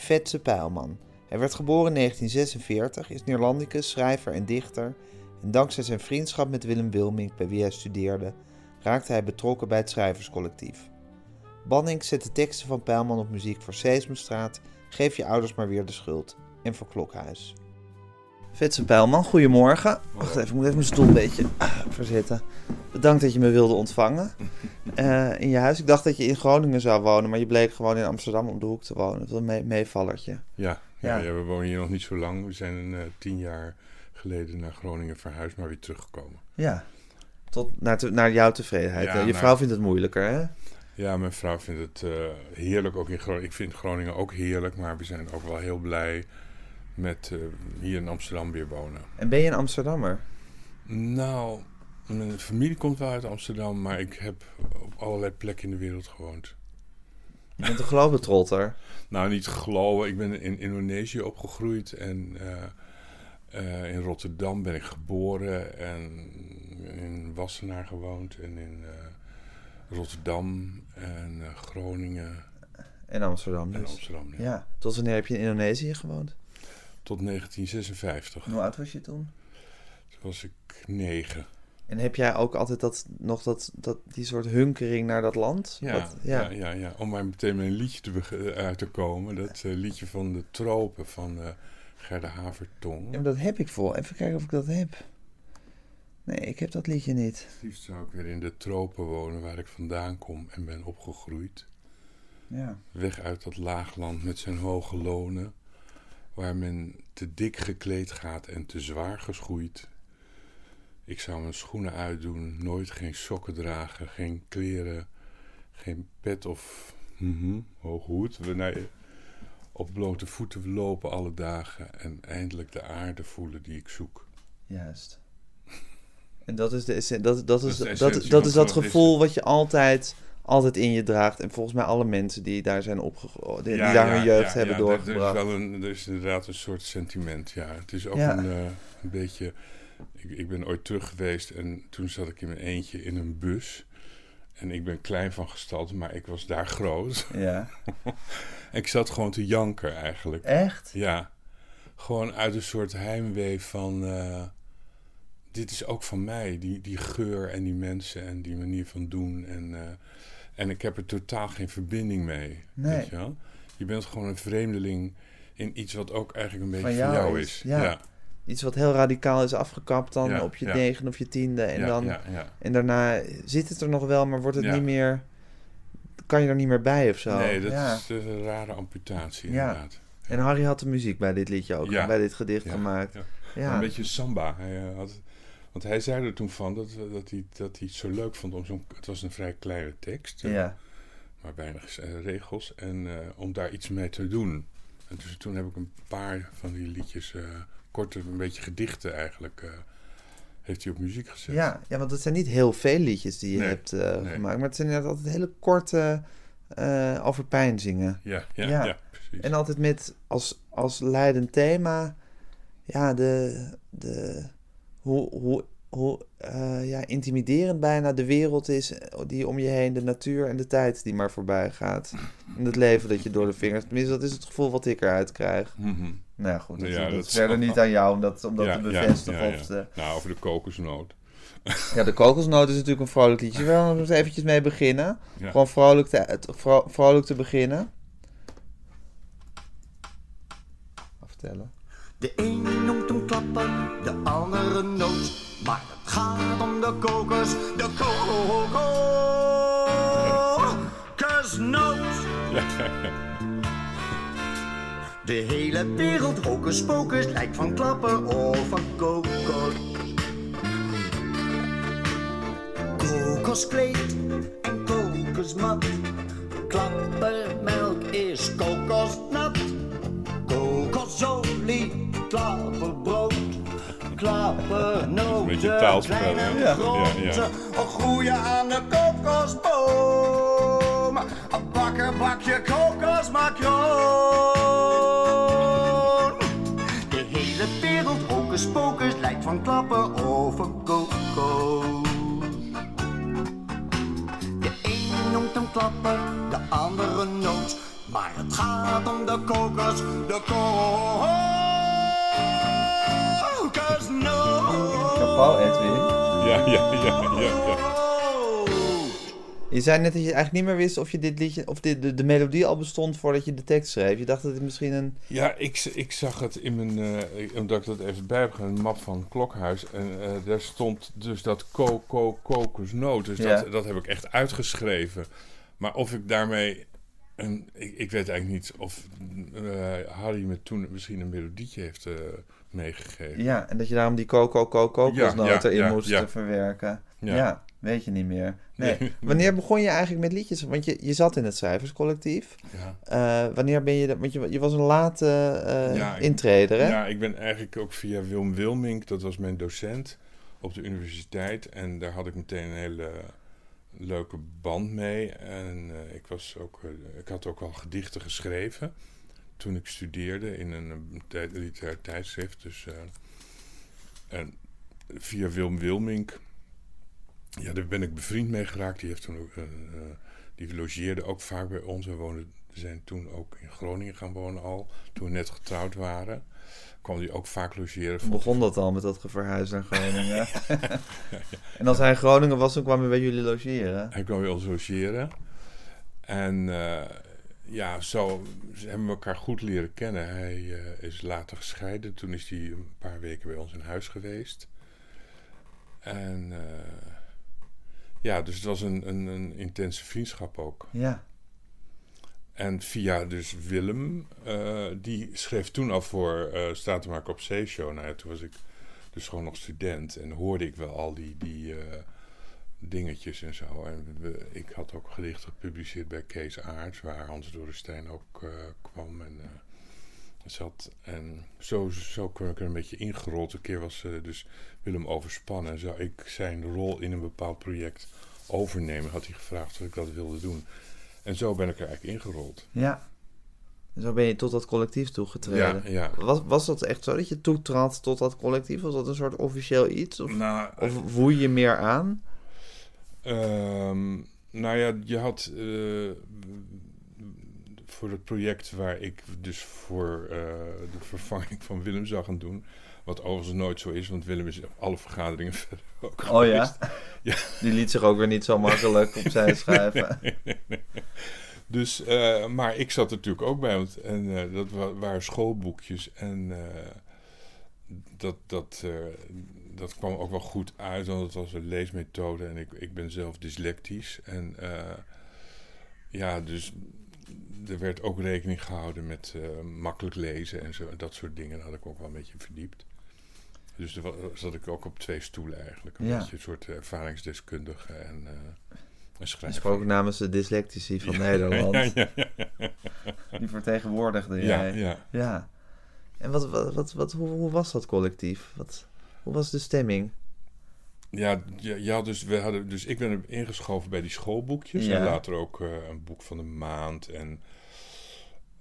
Vetse Pijlman. Hij werd geboren in 1946, is Neerlandicus, schrijver en dichter. En dankzij zijn vriendschap met Willem Wilming, bij wie hij studeerde, raakte hij betrokken bij het schrijverscollectief. Banning zette teksten van Pijlman op muziek voor Sesamstraat, Geef je ouders maar weer de schuld en voor Klokhuis. Vetse Pijlman, goedemorgen. Wacht even, ik moet even mijn stoel een beetje ah, verzetten. Bedankt dat je me wilde ontvangen uh, in je huis. Ik dacht dat je in Groningen zou wonen, maar je bleek gewoon in Amsterdam om de hoek te wonen. Dat is een mee meevallertje. Ja, ja. Ja, we wonen hier nog niet zo lang. We zijn uh, tien jaar geleden naar Groningen verhuisd, maar weer teruggekomen. Ja, tot naar, te, naar jouw tevredenheid. Ja, je vrouw vindt het moeilijker, hè? Ja, mijn vrouw vindt het uh, heerlijk ook in Groningen. Ik vind Groningen ook heerlijk, maar we zijn ook wel heel blij met uh, hier in Amsterdam weer wonen. En ben je een Amsterdammer? Nou, mijn familie komt wel uit Amsterdam, maar ik heb op allerlei plekken in de wereld gewoond. Je bent een globetrotter? nou, niet geloven. Ik ben in Indonesië opgegroeid en uh, uh, in Rotterdam ben ik geboren en in Wassenaar gewoond en in Rotterdam en Groningen. En Amsterdam dus. En Amsterdam, ja. ja. Tot wanneer heb je in Indonesië gewoond? Tot 1956. hoe oud was je toen? Toen was ik negen. En heb jij ook altijd dat, nog dat, dat, die soort hunkering naar dat land? Ja, Wat, ja. ja. ja, ja, Om maar meteen met een liedje te uit te komen. Dat uh, liedje van de tropen van uh, Gerda Havertong. Ja, maar dat heb ik voor. Even kijken of ik dat heb. Nee, ik heb dat liedje niet. Het liefst zou ik weer in de tropen wonen waar ik vandaan kom en ben opgegroeid. Ja. Weg uit dat laagland met zijn hoge lonen waar men te dik gekleed gaat en te zwaar geschoeid. Ik zou mijn schoenen uitdoen, nooit geen sokken dragen, geen kleren, geen pet of mm hoge hoed. We op blote voeten lopen alle dagen en eindelijk de aarde voelen die ik zoek. Juist. En dat is, de, dat, dat, is, dat, dat, dat, is dat gevoel wat je altijd altijd in je draagt. En volgens mij alle mensen die daar zijn opgegroeid, die, daar hun jeugd hebben doorgebracht. Er is, wel een, er is inderdaad een soort sentiment, ja. Het is ook een, uh, een, beetje... Ik, ik ben ooit terug geweest en toen zat ik in mijn eentje in een bus. En ik ben klein van gestalte, maar ik was daar groot. Ja. ik zat gewoon te janken eigenlijk. Echt? Ja. Gewoon uit een soort heimwee van... Uh, dit is ook van mij, die, die geur en die mensen en die manier van doen. En, uh, en ik heb er totaal geen verbinding mee. Nee. Weet je, wel? je bent gewoon een vreemdeling in iets wat ook eigenlijk een beetje van jou, is. Ja. Iets wat heel radicaal is afgekapt dan op je ja. negen of je tiende. En, dan, en daarna zit het er nog wel, maar wordt het niet meer... Kan je er niet meer bij of zo? Nee, dat is een rare amputatie inderdaad. En Harry had de muziek bij dit liedje ook, bij dit gedicht gemaakt. Ja. Een beetje samba. Hij uh, had want hij zei er toen van dat, dat, hij, dat hij het zo leuk vond om zo'n... Het was een vrij kleine tekst. Ja. Maar weinig uh, regels. En uh, om daar iets mee te doen. En dus toen heb ik een paar van die liedjes... Uh, korte, een beetje gedichten eigenlijk... heeft hij op muziek gezet. Ja, ja, want het zijn niet heel veel liedjes die je nee, hebt nee. gemaakt. Maar het zijn inderdaad altijd hele korte... over pijn zingen. Ja, ja, ja. ja precies. En altijd met als, als leidend thema... Ja, de... de hoe, hoe, hoe uh, ja, intimiderend bijna de wereld is die om je heen, de natuur en de tijd die maar voorbij gaat. En het leven dat je door de vingers. Tenminste, dat is het gevoel wat ik eruit krijg. Mm -hmm. Nou goed, dat, ja, dat, is verder niet aan jou om dat, om dat ja, te bevestigen. Ja, of te... Nou, over de kokosnoot. Ja, de kokosnoot is natuurlijk een vrolijk liedje. We gaan er eventjes mee beginnen. Gewoon vrolijk te, vro vrolijk te beginnen. Vertellen. De ene noemt hem klappen, de andere noot. Maar het gaat om de kokos, de kokosnoot. De hele wereld hocus pocus lijkt van klappen of van kokos. Kokoskleed en kokosmat. Klappermelk is kokosnat klapperbrood, klappernoten, Beetje taalspel, kleine ja. Ja, ja. groeien aan de kokosboom. Een bakje kokosmacroon. De hele wereld hocus pocus lijkt van klappen over kokos. De een noemt hem klapper, de andere noot. Maar het gaat om de kokos, de kokosnoot. Chapeau, Edwin. Ja, ja, ja, ja, ja. Je zei net dat je eigenlijk niet meer wist of je dit liedje, of dit, de, de melodie al bestond voordat je de tekst schreef. Je dacht dat het misschien een. Ja, ik, ik zag het in mijn, eh, omdat ik dat even bij heb gedaan, een map van Klokhuis. En eh, daar stond dus dat ko, ko, kokosnoot. Dus Ja. dat, dat heb ik echt uitgeschreven. Maar of ik daarmee, een, ik, ik weet eigenlijk niet of eh, Harry me toen misschien een melodietje heeft eh, meegegeven. Ja, en dat je daarom die coco coco kokosnoot Ja, ja, erin ja, moest ja. verwerken. Ja. Ja. weet je niet meer. Nee. Nee. Wanneer begon je eigenlijk met liedjes? Want je, je zat in het schrijverscollectief. Ja. Eh, wanneer ben je dat? Want je, je was een late eh Ja, ik- intreder, hè? Ja, ik ben eigenlijk ook via Wilm Wilmink, dat was mijn docent op de universiteit. En daar had ik meteen een hele leuke band mee. En eh, ik, was ook, ik had ook al gedichten geschreven toen ik studeerde in een, eh, tijd- literair tijdschrift. Dus, eh, en via Wilm Wilmink, ja, daar ben ik bevriend mee geraakt. Die, heeft toen ook, eh, die logeerde ook vaak bij ons. We, woonden, we zijn toen ook in Groningen gaan wonen al, toen we net getrouwd waren kwam hij ook vaak logeren. Begon dat al met dat verhuis naar Groningen. En als hij in Groningen was, dan kwam hij bij jullie logeren. Hij kwam bij ons logeren. En ja, zo hebben we elkaar goed leren kennen. Hij eh, is later gescheiden. Toen is hij een paar weken bij ons in huis geweest. En eh, ja, dus het was een, een, een intense vriendschap ook. Ja. En via dus Willem, eh, die schreef toen al voor uh, Statenmaker op Zeeshow. Nou ja, toen was ik dus gewoon nog student en hoorde ik wel al die, die dingetjes en zo. En we, ik had ook gedichten gepubliceerd bij Kees Aarts, waar Hans Dorrestein ook eh, kwam en zat. En zo, zo kwam ik er een beetje ingerold. Een keer was dus Willem overspannen en zou ik zijn rol in een bepaald project overnemen. Had hij gevraagd of ik dat wilde doen. En zo ben ik er eigenlijk ingerold. Ja. En zo ben je tot dat collectief toegetreden. Ja, ja. Was, was dat echt zo dat je toetrad tot dat collectief? Was dat een soort officieel iets? Of, nou, of je je meer aan? Um, nou ja, je had uh, voor het project waar ik dus voor uh, de vervanging van Willem zou gaan doen. Wat overigens nooit zo is, want Willem is op alle vergaderingen verder ook Oh ja? ja? Die liet zich ook weer niet zo makkelijk opzij schrijven. Nee, nee, nee. Dus, uh, maar ik zat er natuurlijk ook bij, want en, uh, dat wa waren schoolboekjes. En uh, dat, dat, dat kwam ook wel goed uit, want het was een leesmethode. En ik, ik ben zelf dyslectisch. En ja, dus er werd ook rekening gehouden met makkelijk lezen en zo. Dat soort dingen daar had ik ook wel een beetje verdiept. Dus er zat ik ook op twee stoelen eigenlijk. Een ja. beetje een soort ervaringsdeskundige en, uh, en schrijver. Sprak namens de dyslectici van ja, Nederland. Ja, Die vertegenwoordigde ja, jij. Ja. ja. En wat, wat, wat, wat, hoe, hoe was dat collectief? Wat, hoe was de stemming? Ja, ja, ja, dus, we hadden, dus ik ben ingeschoven bij die schoolboekjes. Ja. En later ook uh, een boek van de maand. En,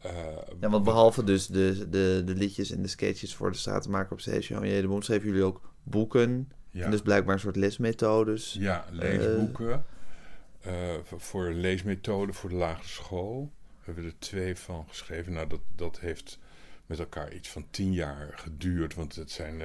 uh, ja, want behalve dus de, de, de liedjes en de sketches voor de Stratenmaker op Zeeshow en Jedeboom... schreven jullie ook boeken. Ja. En dus blijkbaar een soort lesmethodes. Ja, leesboeken. Uh, voor leesmethoden voor de lagere school. We hebben er twee van geschreven. Nou, dat, dat heeft met elkaar iets van tien jaar geduurd. Want het zijn...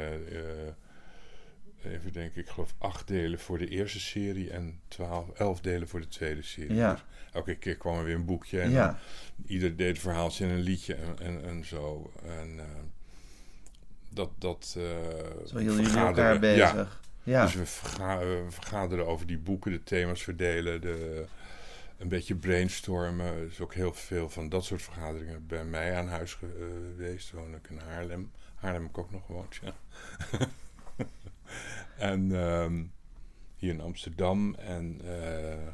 Even denken, ik geloof acht delen voor de eerste serie en twaalf, elf delen voor de tweede serie. Ja. Dus elke keer kwam er weer een boekje en ja. ieder deed een verhaaltje en een liedje en, en, en zo. En uh, dat... dat uh, zo hielden jullie elkaar bezig. Ja. ja. Dus we, verga we vergaderen over die boeken, de thema's verdelen, de, een beetje brainstormen. Dus ook heel veel van dat soort vergaderingen bij mij aan huis geweest. Woon ik in Haarlem. Haarlem heb ik ook nog gewoond, ja. En um, hier in Amsterdam. En uh,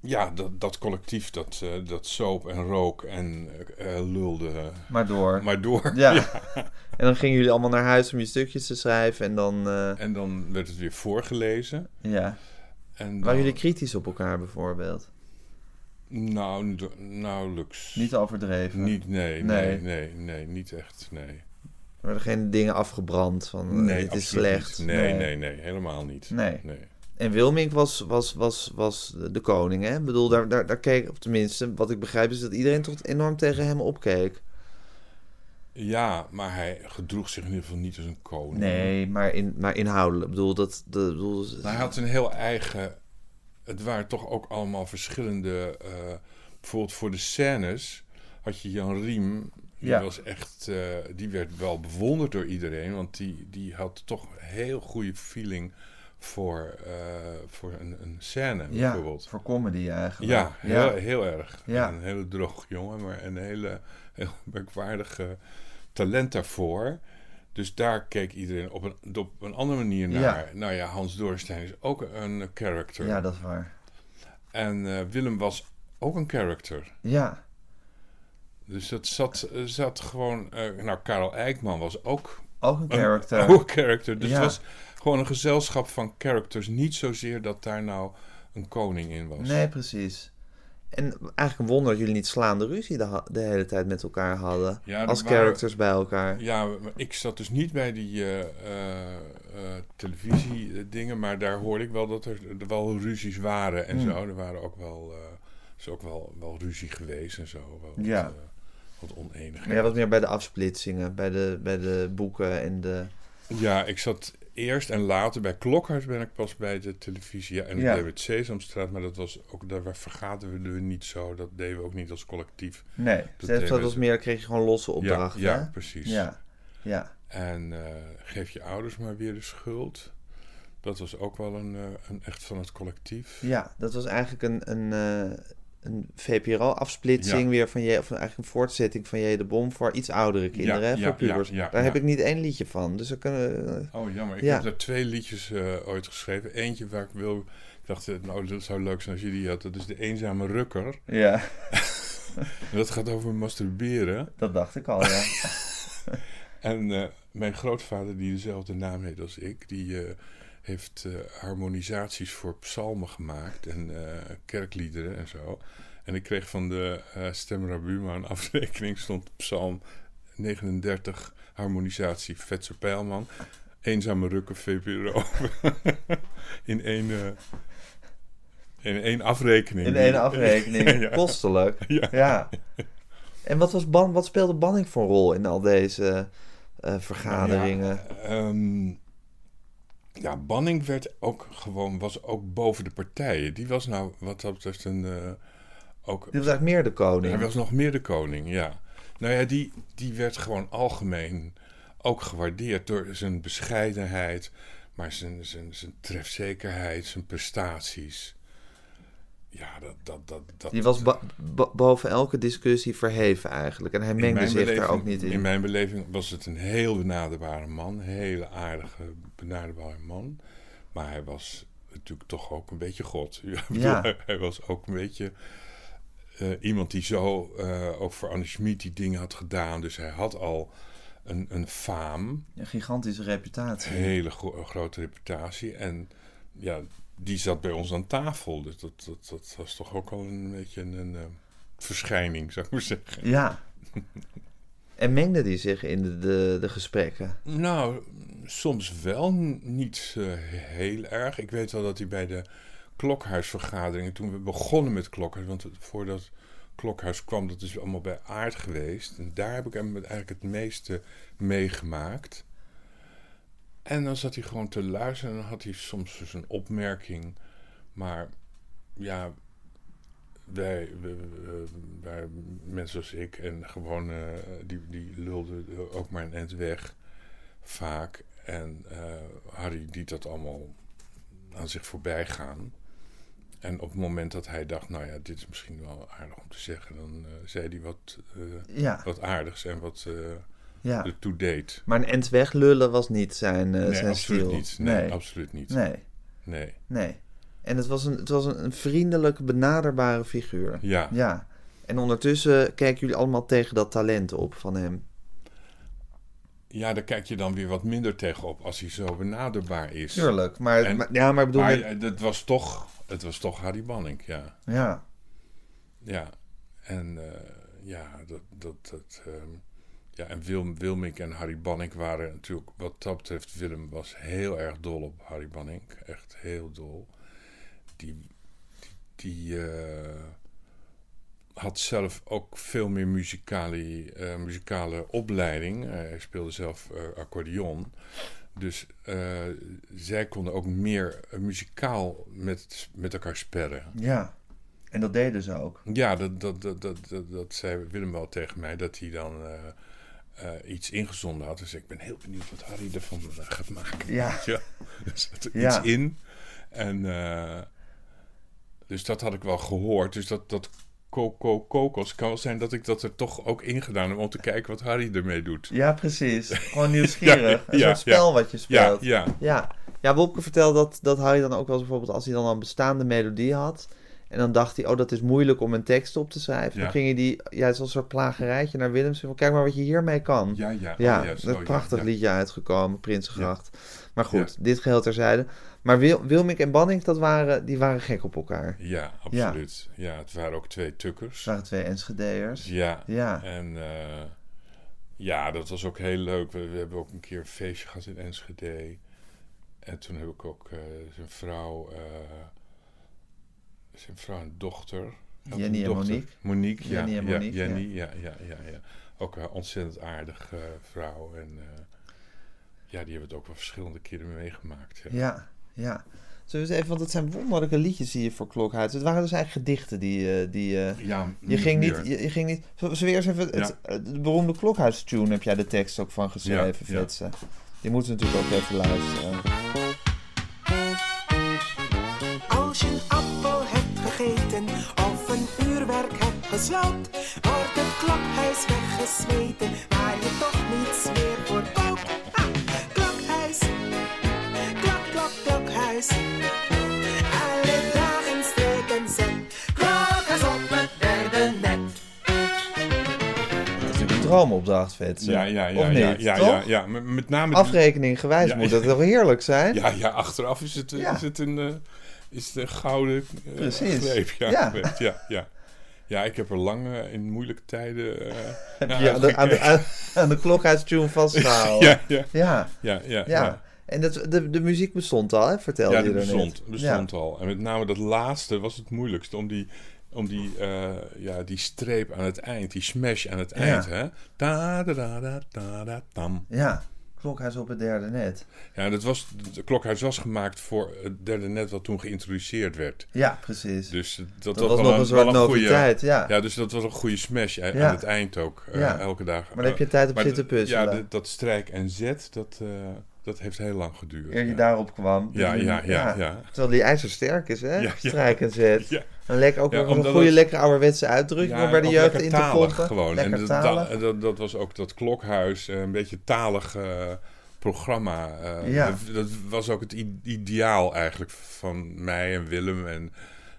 ja, dat, dat collectief dat, eh, dat soap en rook en eh, eh, lulde Maar door. maar door. Ja. En dan gingen jullie allemaal naar huis om je stukjes te schrijven. En dan, eh, En dan werd het weer voorgelezen. ja. En Waren jullie kritisch op elkaar bijvoorbeeld? Nou, nauwelijks. Niet overdreven? Niet, nee, Nee. nee, nee, nee, niet echt, nee. Er werden geen dingen afgebrand van eh, Nee, dit is slecht? niet. Nee, nee, nee, helemaal niet. Nee. nee. En Wilmink was, was, was, was de koning, hè? Ik bedoel, daar, daar, daar keek, of tenminste, wat ik begrijp is dat iedereen toch enorm tegen hem opkeek. Ja, maar hij gedroeg zich in ieder geval niet als een koning. Nee, maar, in, maar inhoudelijk. Ik bedoel, dat... De, bedoel, Nou, hij had een heel eigen... Het waren toch ook allemaal verschillende... eh, bijvoorbeeld voor de scènes had je Jan Riem. Die, Ja. was echt, eh, die werd wel bewonderd door iedereen. Want die, die had toch een heel goede feeling voor, eh, voor een, een scène ja, bijvoorbeeld. voor comedy eigenlijk. Ja, heel, heel erg. Ja. Een hele droog jongen, maar een hele heel merkwaardige talent daarvoor. Dus daar keek iedereen op een, op een andere manier naar. Ja. Nou ja, Hans Doornstein is ook een character. Ja, dat is waar. En eh, Willem was ook een character. Ja, Dus dat zat, zat gewoon... eh, nou, Karel Eijkman was ook ook een character. een ook character. Dus Ja. het was gewoon een gezelschap van characters. Niet zozeer dat daar nou een koning in was. Nee, precies. En eigenlijk een wonder dat jullie niet slaande ruzie de, hele tijd met elkaar hadden. Ja, als waren- characters bij elkaar. Ja, ik zat dus niet bij die eh eh, televisiedingen, maar daar hoorde ik wel dat er, er wel ruzies waren en Hmm. zo. Er waren ook wel, eh, is ook wel, wel ruzie geweest en zo. Wel Ja. Wat jij was meer bij de afsplitsingen, bij de, bij de boeken en de... Ja, ik zat eerst en later bij Klokhuis ben ik pas bij de televisie. Ja, en Ja. ik deed met Sesamstraat, maar dat was ook, daar vergaderden we niet zo. Dat deden we ook niet als collectief. Nee, Dat dat, we- was meer, kreeg je gewoon losse opdrachten. ja, ja, precies. ja, ja. En eh, geef je ouders maar weer de schuld. Dat was ook wel een, eh, een echt van het collectief. Ja, dat was eigenlijk een, een, eh, een VPRO-afsplitsing Ja. weer van je, of eigenlijk een voortzetting van je de Bom voor iets oudere kinderen, Ja, hè, voor pubers. Daar heb ik niet één liedje van, dus dan kunnen eh, Oh jammer, ik heb daar twee liedjes eh, ooit geschreven. Eentje waar ik wil. Ik dacht, eh, nou, dat zou leuk zijn als je die had. Dat is de Eenzame Rukker. Ja, dat gaat over masturberen. dat dacht ik al, ja. En mijn grootvader, die dezelfde naam heeft als ik, die heeft eh, harmonisaties voor psalmen gemaakt en eh, kerkliederen en zo. En ik kreeg van de eh Stemra Buma een afrekening, stond psalm 39, harmonisatie Vetse Pijlman, Eenzame Rukken VPRO. in één... in één afrekening. In één afrekening, Ja. kostelijk. Ja. Ja. En wat, was ban, wat speelde Banning voor rol in al deze vergaderingen? Ja, ehm, ja, Banning werd ook gewoon, was ook boven de partijen. Die was nou, wat dat betreft, een. eh, ook, Dit was eigenlijk meer de koning. hij was nog meer de koning, ja. Nou ja, die, die werd gewoon algemeen ook gewaardeerd door zijn bescheidenheid, maar zijn, zijn, zijn trefzekerheid, zijn prestaties. Ja, dat. dat, dat, dat Die was boven elke discussie verheven eigenlijk. En hij mengde zich daar ook niet in. In mijn beleving was het een heel benaderbare man. Hele aardige, benaderbare man. Maar hij was natuurlijk toch ook een beetje God. Ja, bedoel. Hij, was ook een beetje eh, iemand die zo eh, ook voor Anne Schmid die dingen had gedaan. Dus hij had al een, een faam. Een gigantische reputatie. Een hele gro- grote reputatie. En ja, die zat bij ons aan tafel. Dus dat, dat, dat was toch ook al een beetje een, een, eh, verschijning, zou ik maar zeggen. Ja. En mengde die zich in de, de, gesprekken? Nou, soms wel niet eh, heel erg. Ik weet wel dat hij bij de klokhuisvergaderingen, toen we begonnen met klokhuis, want voordat klokhuis kwam, dat is allemaal bij aard geweest. En daar heb ik hem eigenlijk het meeste meegemaakt. En dan zat hij gewoon te luisteren en dan had hij soms dus een opmerking. Maar ja, wij, we- wij mensen zoals ik en gewoon, eh, die, die lulden ook maar een eind weg, vaak. En eh, Harry liet dat allemaal aan zich voorbij gaan. En op het moment dat hij dacht, nou ja, dit is misschien wel aardig om te zeggen, dan eh, zei hij wat, eh, Ja, wat aardigs en wat eh ja. ertoe deed. Maar een end weglullen was niet zijn, eh, nee, zijn absoluut stil. niet. Nee, nee. absoluut niet. nee, Nee. nee. En het was een, het was een, een vriendelijke, benaderbare figuur. Ja. Ja. En ondertussen kijken jullie allemaal tegen dat talent op van hem. Ja, daar kijk je dan weer wat minder tegenop als hij zo benaderbaar is. Tuurlijk, maar, En- maar- ja, maar ik bedoel... Maar met- het was toch, het was toch Harry Banning, ja. ja, Ja, en eh, ja, dat, dat, dat ehm, ja, en Wilm, Wilmink en Harry Banning waren natuurlijk, wat dat betreft, Willem was heel erg dol op Harry Banning. Echt heel dol. Die, die, eh, had zelf ook veel meer muzikale, eh, muzikale opleiding. Eh, hij speelde zelf accordeon. Dus zij konden ook meer muzikaal met, met elkaar sperren. ja. En dat deden ze ook. Ja, dat, dat, dat, dat, dat, dat zei Willem wel tegen mij, dat hij dan iets ingezonden had. Dus ik ben heel benieuwd wat Harry ervan gaat maken. Ja. Ja, er zat er Ja. iets in. En dus dat had ik wel gehoord. Dus dat, dat Coco Kokos kan wel zijn dat ik dat er toch ook ingedaan heb om te kijken wat Harry ermee doet. Ja, precies. Gewoon nieuwsgierig. Ja, ja, spel ja. wat je Ja, speelt. ja, Ja, ja Wopke vertelde dat, dat Harry dan ook wel eens bijvoorbeeld als hij dan een bestaande melodie had. En dan dacht hij, oh, dat is moeilijk om een tekst op te schrijven. Ja. Dan ging hij die, ja, zoals een soort plagerijtje naar Willems. Van, kijk maar wat je hiermee kan. ja, ja. Ja, oh, zo, een prachtig ja, liedje uitgekomen, Prinsengracht. Maar goed, Ja. dit geheel terzijde. Maar Wil, Wilmink en Banning, dat waren, die waren gek op elkaar. Ja, absoluut. Ja. het waren ook twee tukkers. Het waren twee Enschedeërs. Ja, Ja. en eh, ja, dat was ook heel leuk. We, we hebben ook een keer een feestje gehad in Enschede. En toen heb ik ook eh, zijn vrouw, eh, zijn vrouw en dochter. Jenny een en dochter. Monique. Monique, ja. Jenny en ja, Monique, Jenny, ja, ja, ja, ja. Ook een ontzettend aardige vrouw. En eh, ja, die hebben het ook wel verschillende keren meegemaakt. Ja. Ja, ja. Zullen we eens even, want het zijn wonderlijke liedjes die je voor Klokhuis. Het waren dus eigenlijk gedichten die, eh, die eh, Ja, je ging meer. niet, je, je ging niet. Zullen we eerst even het, het, de beroemde Klokhuis-tune heb jij de tekst ook van geschreven, Ja, ja. Fetse. Die moeten we natuurlijk ook even luisteren. Als je een appel hebt gegeten of een uurwerk hebt gesloopt, wordt het klokhuis weggesmeten, waar je toch niets meer voor droomopdracht, Fetse. Ja, ja, ja, Of niet, ja, ja, ja, ja. Met, met name... Afrekening gewijs Ja, moet dat toch heerlijk zijn? Ja, ja, achteraf is het, Ja. is het een, eh, is het een gouden eh, Precies. greep. Ja, Ja. ja, ja. ja, ik heb er lang eh, in moeilijke tijden eh Heb je aan de, aan de, aan, aan de Klokhuis-tune vastgehouden? ja, ja, ja. ja, ja, Ja. ja. En dat, de, de muziek bestond al, hè? vertelde Ja, je er bestond, net. bestond al. En met name dat laatste was het moeilijkste om die, om die, eh, ja, die streep aan het eind, die smash aan het Ja. eind. Hè? Da, da, da, da, da, da, tam. Ja. Klokhuis op het derde net. Ja, dat was, het klokhuis was gemaakt voor het derde net wat toen geïntroduceerd werd. Ja, precies. Dus dat, dat was nog een soort wel goeie- noviteit, ja. Ja, dus dat was een goede smash eh, Ja. aan het eind ook. eh. Elke dag. Maar daar heb je tijd op zitten puzzelen. Ja, dat strijk en zet, dat, eh, dat heeft heel lang geduurd. Eer je ja. daarop kwam. Ja, ja, ja, ja. Terwijl die ijzersterk is, hè? Ja, ja. Strijk en zet. Ja. En lekker ook een goede, het- lekkere ouderwetse uitdrukking om bij de jeugd in te pompen. gewoon. Lekker en dat, talig. dat, was ook dat klokhuis, eh, een beetje talig eh, programma. Ja. dat, dat was ook het ideaal eigenlijk van mij en Willem en,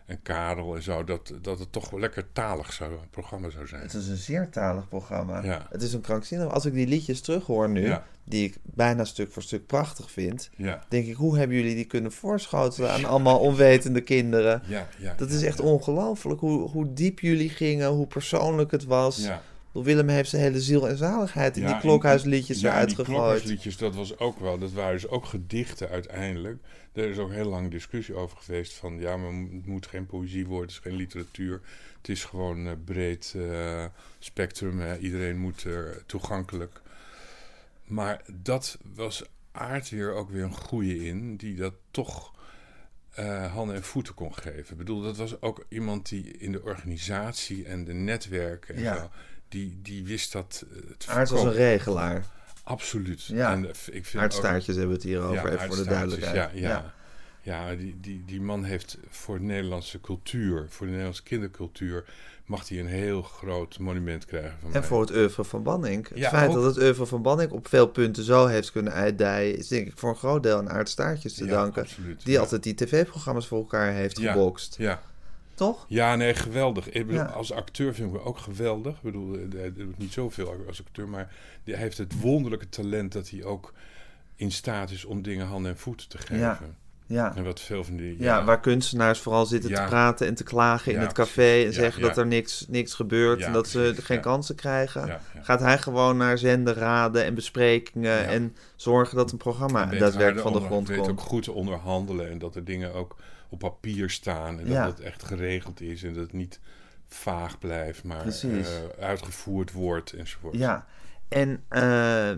en Karel en zo. Dat, dat het toch wel lekker talig zou, programma zou zijn. Het is een zeer talig programma. Ja. Het is een krankzinnig. Als ik die liedjes terughoor nu, Ja. die ik bijna stuk voor stuk prachtig vind, Ja, denk ik, hoe hebben jullie die kunnen voorschotelen aan allemaal onwetende kinderen? ja. Dat is echt ongelooflijk hoe, hoe diep jullie gingen, hoe persoonlijk het was. Ja. Willem heeft zijn hele ziel en zaligheid in Ja, die klokhuisliedjes ja, en eruit die gegooid. klokhuisliedjes, dat was ook wel, dat waren dus ook gedichten uiteindelijk. Er is ook heel lang discussie over geweest van, ja, maar het moet geen poëzie worden, het is geen literatuur. Het is gewoon een breed eh, spectrum, hè. iedereen moet er toegankelijk. Maar dat was Aard weer ook weer een goeie in, die dat toch eh, handen en voeten kon geven. Ik bedoel, dat was ook iemand die in de organisatie en de netwerken en Ja. zo, die, die wist dat eh, te Aard was een regelaar. Absoluut. Ja. En, eh, ik vind ook- Aardstaartjes hebben we het hier over, even voor de aardstaartjes, duidelijkheid. Ja, ja. ja. die, die, die man heeft voor de Nederlandse cultuur, voor de Nederlandse kindercultuur, mag hij een heel groot monument krijgen van En mij. voor het oeuvre van Banning. Het Ja, feit ook. dat het oeuvre van Banning op veel punten zo heeft kunnen uitdijen... is denk ik voor een groot deel aan Aart Staartjes te Ja, danken. absoluut, Die ja. altijd die tv-programma's voor elkaar heeft Ja, gebokst. Ja. Toch? Ja, nee, geweldig. Ik bedoel, Ja. Als acteur vind ik hem ook geweldig. Ik bedoel, eh, hij doet niet zoveel als acteur, maar hij heeft het wonderlijke talent dat hij ook in staat is om dingen handen en voeten te geven. Ja. Ja. En wat veel van die... Ja, waar kunstenaars vooral zitten Ja. te praten en te klagen in Ja, het café... en zeggen dat er niks, niks gebeurt en dat ze geen kansen krijgen. Gaat hij gewoon naar zenderraden en besprekingen... En zorgen dat een programma weet daadwerkelijk van de grond onder- weet komt. ook goed te onderhandelen en dat er dingen ook op papier staan en Ja. dat het echt geregeld is en dat het niet vaag blijft, maar eh, uitgevoerd wordt enzovoort. Ja, en eh,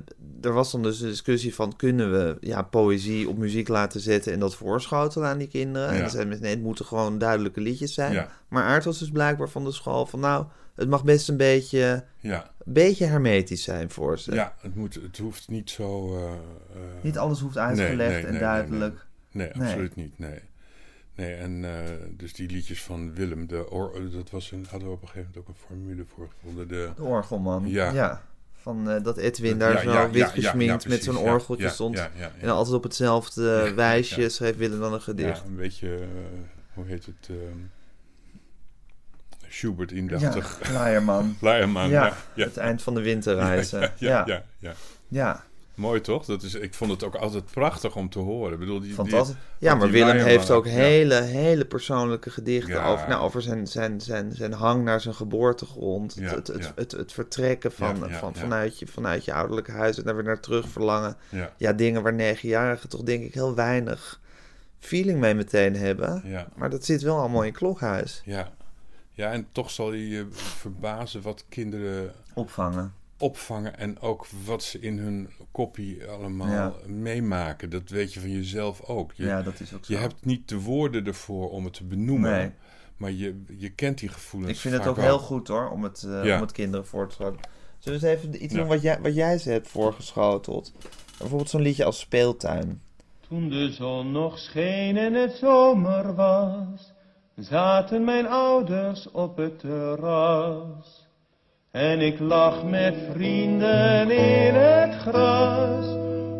er was dan dus een discussie van... kunnen we ja, poëzie op muziek laten zetten en dat voorschotelen aan die kinderen? En Ja. zeiden mensen, nee, het moeten gewoon duidelijke liedjes zijn. Ja. Maar Aart was dus blijkbaar van de school van... nou, het mag best een beetje, Ja, een beetje hermetisch zijn voor ze. ja het, moet, het hoeft niet zo... eh, Niet alles hoeft uitgelegd nee, nee, en duidelijk. Nee, Nee. absoluut niet. Nee. Nee, en eh, dus die liedjes van Willem, de or, dat was een, hadden we op een gegeven moment ook een formule voor gevonden. De, De orgelman. Ja. Van eh, dat Edwin Ja, daar ja, zo ja, wit ja, ja, gesminkt met zo'n ja, orgeltje ja, stond. ja, ja, ja. En dan altijd op hetzelfde Ja, wijsje ja. schreef Willem dan een gedicht. Ja, een beetje, eh, hoe heet het, ehm Schubert Ja, indachtig. Laierman. Laierman, Ja, ja. Ja, het eind van de winterreizen. ja, ja, ja, ja. ja. Mooi toch? Dat is, ik vond het ook altijd prachtig om te horen. Ik bedoel, die, die- fantastisch. Ja, maar Willem heeft ook ja. hele, hele persoonlijke gedichten Ja. over, nou, over zijn, zijn, zijn, zijn hang naar zijn geboortegrond. Ja, het, het, het, het, vertrekken van, van. Vanuit, je, vanuit je ouderlijke huis en daar weer naar terug verlangen. Ja, dingen waar negenjarigen toch denk ik heel weinig feeling mee meteen hebben. Maar dat zit wel allemaal in klokhuis. ja. Ja, en toch zal je je verbazen wat kinderen Opvangen. Opvangen en ook wat ze in hun kopie allemaal Ja. meemaken. Dat weet je van jezelf ook. Je, ja, dat is ook zo. je hebt niet de woorden ervoor om het te benoemen, Nee. maar je, je kent die gevoelens. Ik vind het ook wel. heel goed hoor, om het, eh, Ja. om het kinderen voor te houden. Zullen we eens even iets Ja. doen wat jij, wat jij ze hebt voorgeschoteld? Bijvoorbeeld zo'n liedje als Speeltuin. Toen de zon nog scheen en het zomer was, zaten mijn ouders op het terras. En ik lag met vrienden in het gras,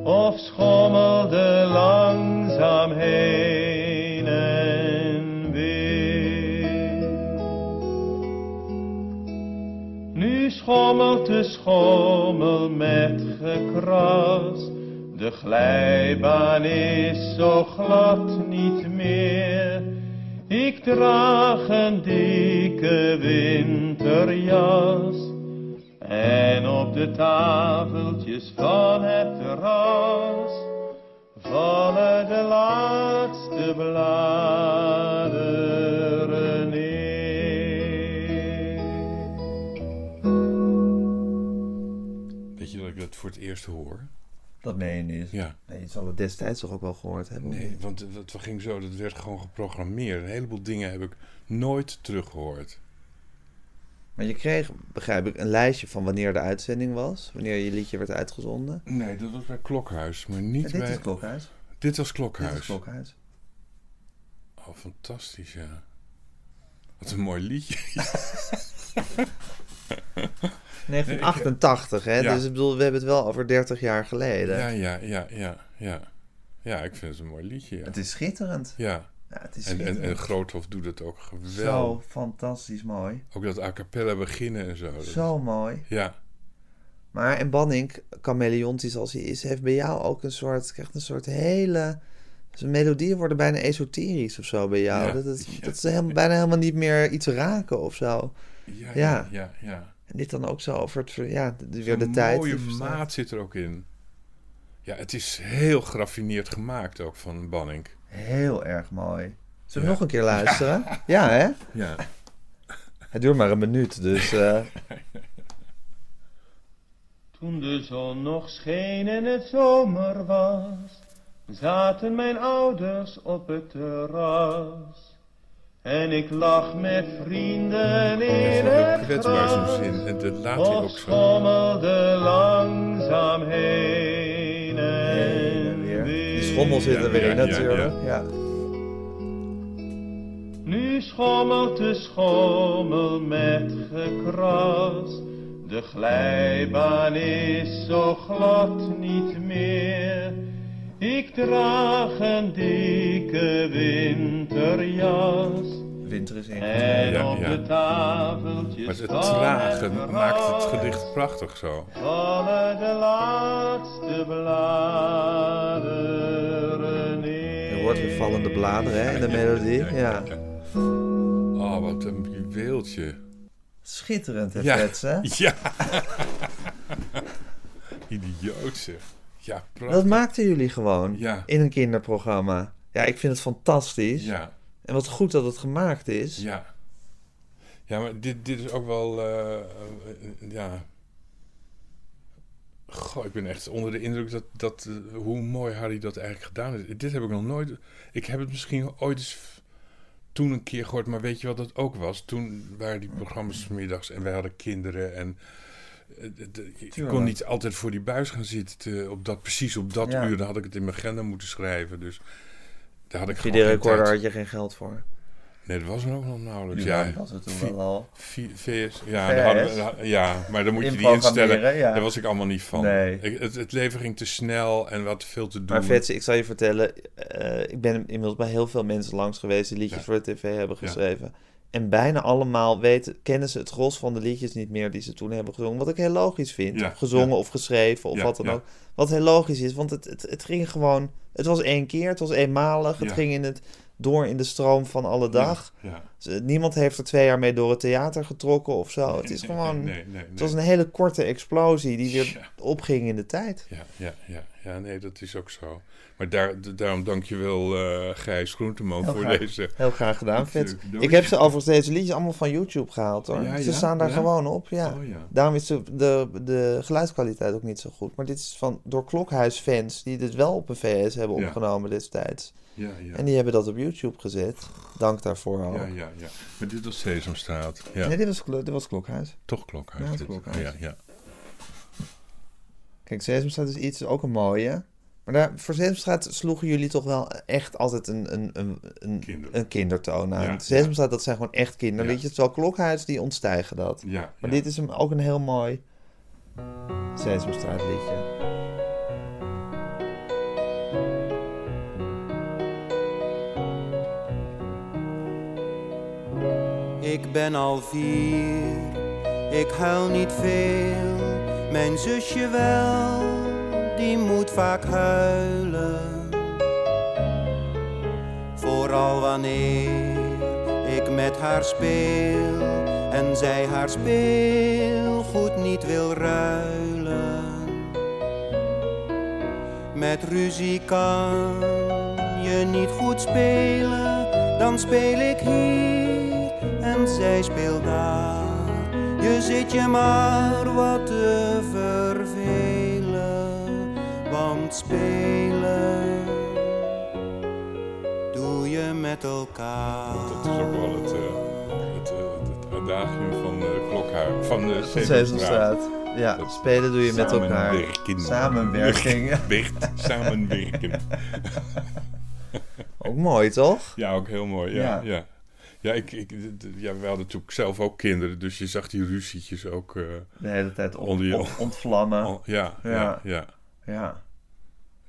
of schommelde langzaam heen en weer. Nu schommelt de schommel met gekras. De glijbaan is zo glad niet meer. Ik draag een dikke winterjas. En op de tafeltjes van het terras vallen de laatste bladeren neer. Weet je dat ik dat voor het eerst hoor? Dat meen je niet. Ja. Nee, je zal het destijds toch ook wel gehoord hebben? Nee, want het ging zo, dat werd gewoon geprogrammeerd. Een heleboel dingen heb ik nooit teruggehoord. Maar je kreeg, begrijp ik, een lijstje van wanneer de uitzending was. Wanneer je liedje werd uitgezonden. Nee, dat was bij Klokhuis, maar niet Ja, dit bij... is Klokhuis. Dit was Dit Klokhuis. is Klokhuis. Oh, fantastisch, ja. Wat een mooi liedje. 1988, hè? Ja. Dus ik bedoel, we hebben het wel over 30 jaar geleden. Ja, ja, ja, ja, ja. Ja, ik vind het een mooi liedje, ja. Het is schitterend. Ja, Ja, het is en, en, schitterend. en Groothof doet het ook geweldig. Zo fantastisch mooi. Ook dat a cappella beginnen en zo. Zo mooi. Ja, Maar en Banning, chameleontisch als hij is, heeft bij jou ook een soort, krijgt een soort hele... Zijn melodieën worden bijna esoterisch of zo bij jou. Ja, Dat, is, ja. dat ze helemaal, bijna helemaal niet meer iets raken of zo. Ja, Ja. ja, ja. ja. En dit dan ook zo over het, ja, de- weer de Een tijd. mooie die verstaat. maat zit er ook in. Ja, het is heel geraffineerd gemaakt ook van Banning. Heel erg mooi. Zullen we Ja. nog een keer luisteren? Ja, hè? Ja. Het duurt maar een minuut, dus... eh, Toen de zon nog scheen en het zomer was, zaten mijn ouders op het terras. En ik lag met vrienden in zo het kwetsbaar gras, zin. En dat laat hij of ook zo. schommelde langzaam heen en weer. Die schommel zit er weer in natuurlijk. Ja, Nu Nu schommelt de schommel met gekras. De glijbaan is zo glad niet meer. Ik draag een dikke winterjas. Winter is En ingetreden. Ja, op ja. de tafeltjes Maar het het maakt het gedicht prachtig zo. Vallen de laatste bladeren neer. Je hoort weer vallende bladeren hè, in de melodie. Ja. Oh, wat een juweeltje. Schitterend, hè, Ja. Hè? Ja. Idioot zeg. Ja, prachtig. Dat maakten jullie gewoon Ja. in een kinderprogramma. Ja, ik vind het fantastisch. Ja, En wat goed dat het gemaakt is. ja. Ja, maar dit, dit is ook wel... eh, eh, ja... Goh, ik ben echt onder de indruk dat, dat eh, hoe mooi Harry dat eigenlijk gedaan heeft. Dit heb ik nog nooit... Ik heb het misschien ooit eens toen een keer gehoord, maar weet je wat dat ook was? Toen waren die programma's 's middags en wij hadden kinderen en... eh, Je Tuurlijk. kon niet altijd voor die buis gaan zitten te- op dat, precies op dat Ja. uur. Dan had ik het in mijn agenda moeten schrijven. Dus daar had ik gewoon geen tijd. had je geen geld voor. Nee, dat was er ook nog nauwelijks. Ja, Ja, dat was het toen wel al. VS, ja, VS. daar hadden ja, maar dan moet je die instellen. ja. Daar was ik allemaal niet van. Nee. Ik, het, het leven ging te snel en wat veel te doen. Maar Vets, ik zal je vertellen, eh, ik ben inmiddels bij heel veel mensen langs geweest die liedjes Ja. voor de tv hebben Ja. geschreven. En bijna allemaal weten, kennen ze het gros van de liedjes niet meer die ze toen hebben gezongen. Wat ik heel logisch vind. Ja, gezongen ja. of geschreven of Ja, wat dan ook. Wat heel logisch is, want het, het, het ging gewoon... Het was één keer, het was eenmalig. Het ging in het, door in de stroom van alle dag. Ja. Dus, Niemand heeft er twee jaar mee door het theater getrokken of zo. Het is gewoon... Nee, nee, nee, Het was een hele korte explosie die weer Ja. opging in de tijd. Ja, ja, ja, ja, nee, dat is ook zo. Maar daar, daarom dank je wel, eh Gijs Groenteman, voor graag. deze. Heel graag gedaan, vet. Ik heb ze overigens deze liedjes allemaal van YouTube gehaald hoor. Ze staan daar gewoon op, ja. Oh ja. Daarom is de, de, de geluidskwaliteit ook niet zo goed. Maar dit is van door Klokhuisfans die dit wel op een VS hebben opgenomen destijds. Ja, ja. En die hebben dat op YouTube gezet. Dank daarvoor ook. Ja, ja, ja. Maar dit was Sesamstraat. Ja, Nee, dit was, dit was Klokhuis. toch Klokhuis. Ja, dit. Klokhuis. Ja, ja. Kijk, Sesamstraat is iets, ook een mooie. Maar daar, voor Sesamstraat sloegen jullie toch wel echt altijd een, een, een, een, Kinder. een kindertoon aan. Ja, Sesamstraat, dat zijn gewoon echt kinderliedjes. Terwijl Klokhuis, die ontstijgen dat. ja Maar ja. dit is hem ook een heel mooi Sesamstraat liedje. Ik ben al vier, ik huil niet veel. Mijn zusje wel, die moet vaak huilen. Vooral wanneer ik met haar speel en zij haar speelgoed niet wil ruilen. Met ruzie kan je niet goed spelen, dan speel ik hier zij speelt daar. Je zit je maar wat te vervelen, want spelen doe je met elkaar. Dat is ook wel het, eh, het, eh, het adagium van uh, Klokhuis. Van de. Sesamstraat. Ja, Dat- spelen doe je met elkaar. Samenwerken. Samenwerking. Werkt, samenwerken. Ook mooi, toch? Ja, ook heel mooi. Ja, Ja. ja. Ja. ik, ik, ja, we hadden natuurlijk zelf ook kinderen, dus je zag die ruzietjes ook. eh, De hele tijd Onder je- ontvlammen. ja, ja, Ja. ja, Ja,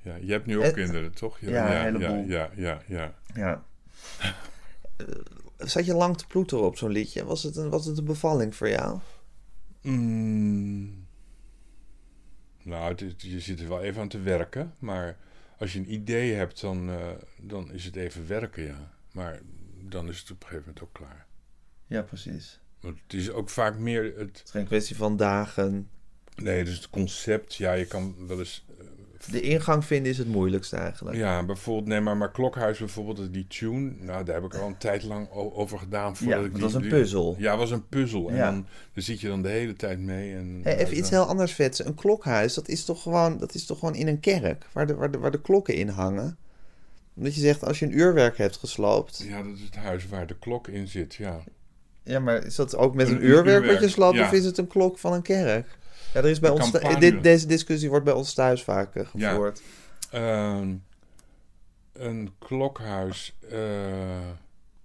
ja. Je hebt nu ook Het- kinderen, toch? ja, een ja, heleboel. ja, ja, ja. ja. Zat je lang te ploeteren op zo'n liedje? Was het, een, was het een bevalling voor jou? Mm. Nou, het je zit er wel even aan te werken, maar als je een idee hebt, dan, eh, dan is het even werken, ja. Maar dan is het op een gegeven moment ook klaar. Ja, precies. Want het is ook vaak meer het, Het is geen kwestie van dagen. nee, dus het concept, ja, je kan wel eens De ingang vinden is het moeilijkste eigenlijk. Ja, bijvoorbeeld, nee, maar, maar Klokhuis bijvoorbeeld, die tune, nou, daar heb ik al een tijd lang over gedaan. Voordat Ja, ik die- was een die- puzzel. Ja, het was een puzzel. En Ja. dan, dan zit je dan de hele tijd mee. En, Hey, even iets heel anders vets. Een klokhuis, dat is toch gewoon, dat is toch gewoon in een kerk, waar de, waar, de, waar de klokken in hangen. Omdat je zegt, als je een uurwerk hebt gesloopt. Ja, dat is het huis waar de klok in zit, ja. Ja, maar is dat ook met een, Een uurwerk, wat je uurwerk, sloopt? ja. Of is het een klok van een kerk? Ja, er is bij ons, dit, deze discussie wordt bij ons thuis vaak Ja. gevoerd. Ehm, een klokhuis, eh,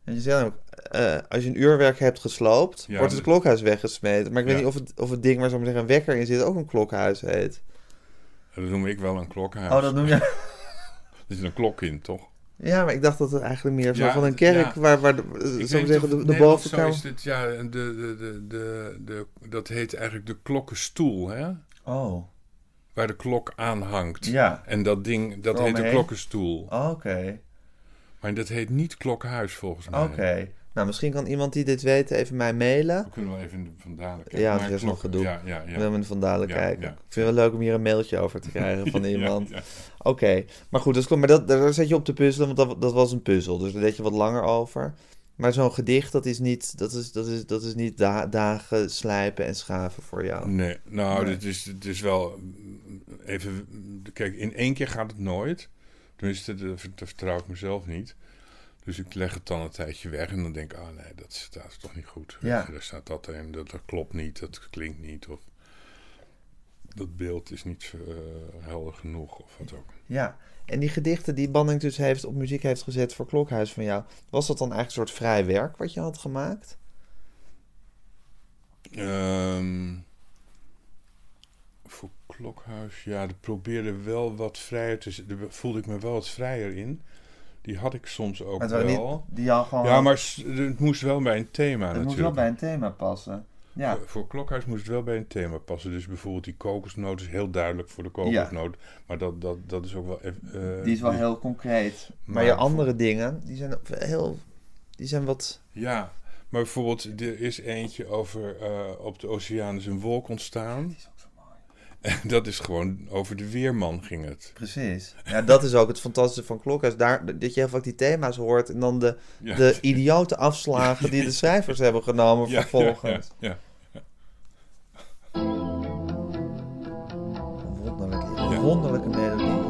Want je zei ook, eh, als je een uurwerk hebt gesloopt, Ja, wordt het klokhuis weggesmeten. Maar ik weet Ja. niet of het, of het ding waar zo zeggen een wekker in zit ook een klokhuis heet. Dat noem ik wel een klokhuis. Oh, dat noem je... Er zit een klok in, toch? Ja, maar ik dacht dat het eigenlijk meer zo Ja, van een kerk ja. waar, waar de, Ik zeggen, de, de. Zo is dit, ja, de, de, de, de, de, dat heet eigenlijk de klokkenstoel, hè? Oh, Waar de klok aan hangt. ja. En dat ding, dat heet de klokkenstoel. Oh, Oké, Maar dat heet niet klokkenhuis, volgens mij. oké. Nou, misschien kan iemand die dit weet even mij mailen. We kunnen wel even Van Dalen kijken. Ja, er is nog gedoe. Ja, ja, Ik ja. wil met Van Dalen Ja, kijken. ja. Ik vind het wel leuk om hier een mailtje over te krijgen van iemand. ja. Oké, maar goed, dat klopt. Maar dat, daar zet je op te puzzelen, want dat, dat was een puzzel. Dus daar deed je wat langer over. Maar zo'n gedicht, dat is niet, dat is, dat is, dat is niet da- dagen slijpen en schaven voor jou. Nee, nou, Nee. Dit, is, dit is wel even. Kijk, in één keer gaat het nooit. Tenminste, dat vertrouw ik mezelf niet. Dus ik leg het dan een tijdje weg en dan denk ik, ah nee, dat staat toch niet goed. Ja. Daar staat dat in, dat, dat klopt niet, dat klinkt niet. Of dat beeld is niet eh, helder genoeg of wat ook. Ja, en die gedichten die Banning dus heeft op muziek heeft gezet voor Klokhuis van jou, was dat dan eigenlijk een soort vrij werk wat je had gemaakt? Ehm, voor Klokhuis, ja, dat probeerde wel wat vrijer te Daar voelde ik me wel wat vrijer in. Die had ik soms ook het wel. niet, die al gewoon, Ja, maar het moest wel bij een thema het moest natuurlijk. wel bij een thema passen. Ja, Voor, voor Klokhuis moest het wel bij een thema passen. Dus bijvoorbeeld die kokosnoot is heel duidelijk voor de kokosnoot. Maar dat, dat, dat is ook wel... even, eh, die is wel die- heel concreet. Maar, Maar je voor- andere dingen, die zijn heel, die zijn wat, Ja, maar bijvoorbeeld er is eentje over eh, op de oceaan is een wolk ontstaan. Dat is gewoon over de weerman ging het. precies. Ja, dat is ook het fantastische van Klokhuis. Daar, dat je heel vaak die thema's hoort en dan de, Ja. de idiote afslagen die de schrijvers hebben genomen Ja, vervolgens. Ja, ja, Wonderlijk, Ja. wonderlijke melodie.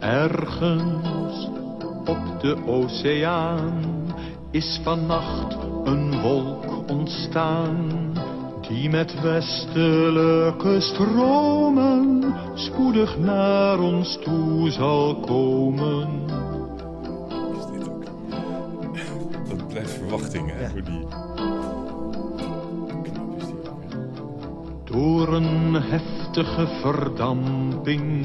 Ergens op de oceaan is vannacht een wolk ontstaan. Die met westelijke stromen spoedig naar ons toe zal komen. Is dit ook? Dat blijft verwachting, hè, Ja. voor die... Knap is die ook, hè. Door een heftige verdamping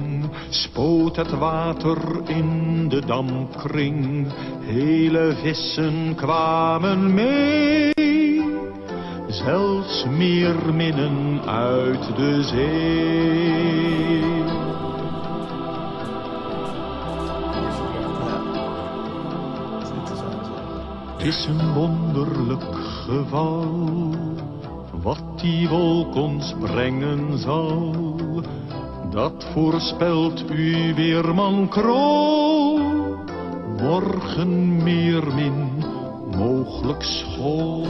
spoot het water in de dampkring. Hele vissen kwamen mee, zelfs meerminnen uit de zee. Het is een wonderlijk geval, wat die wolk ons brengen zal. Dat voorspelt u weerman Krol, morgen meer min, mogelijk school.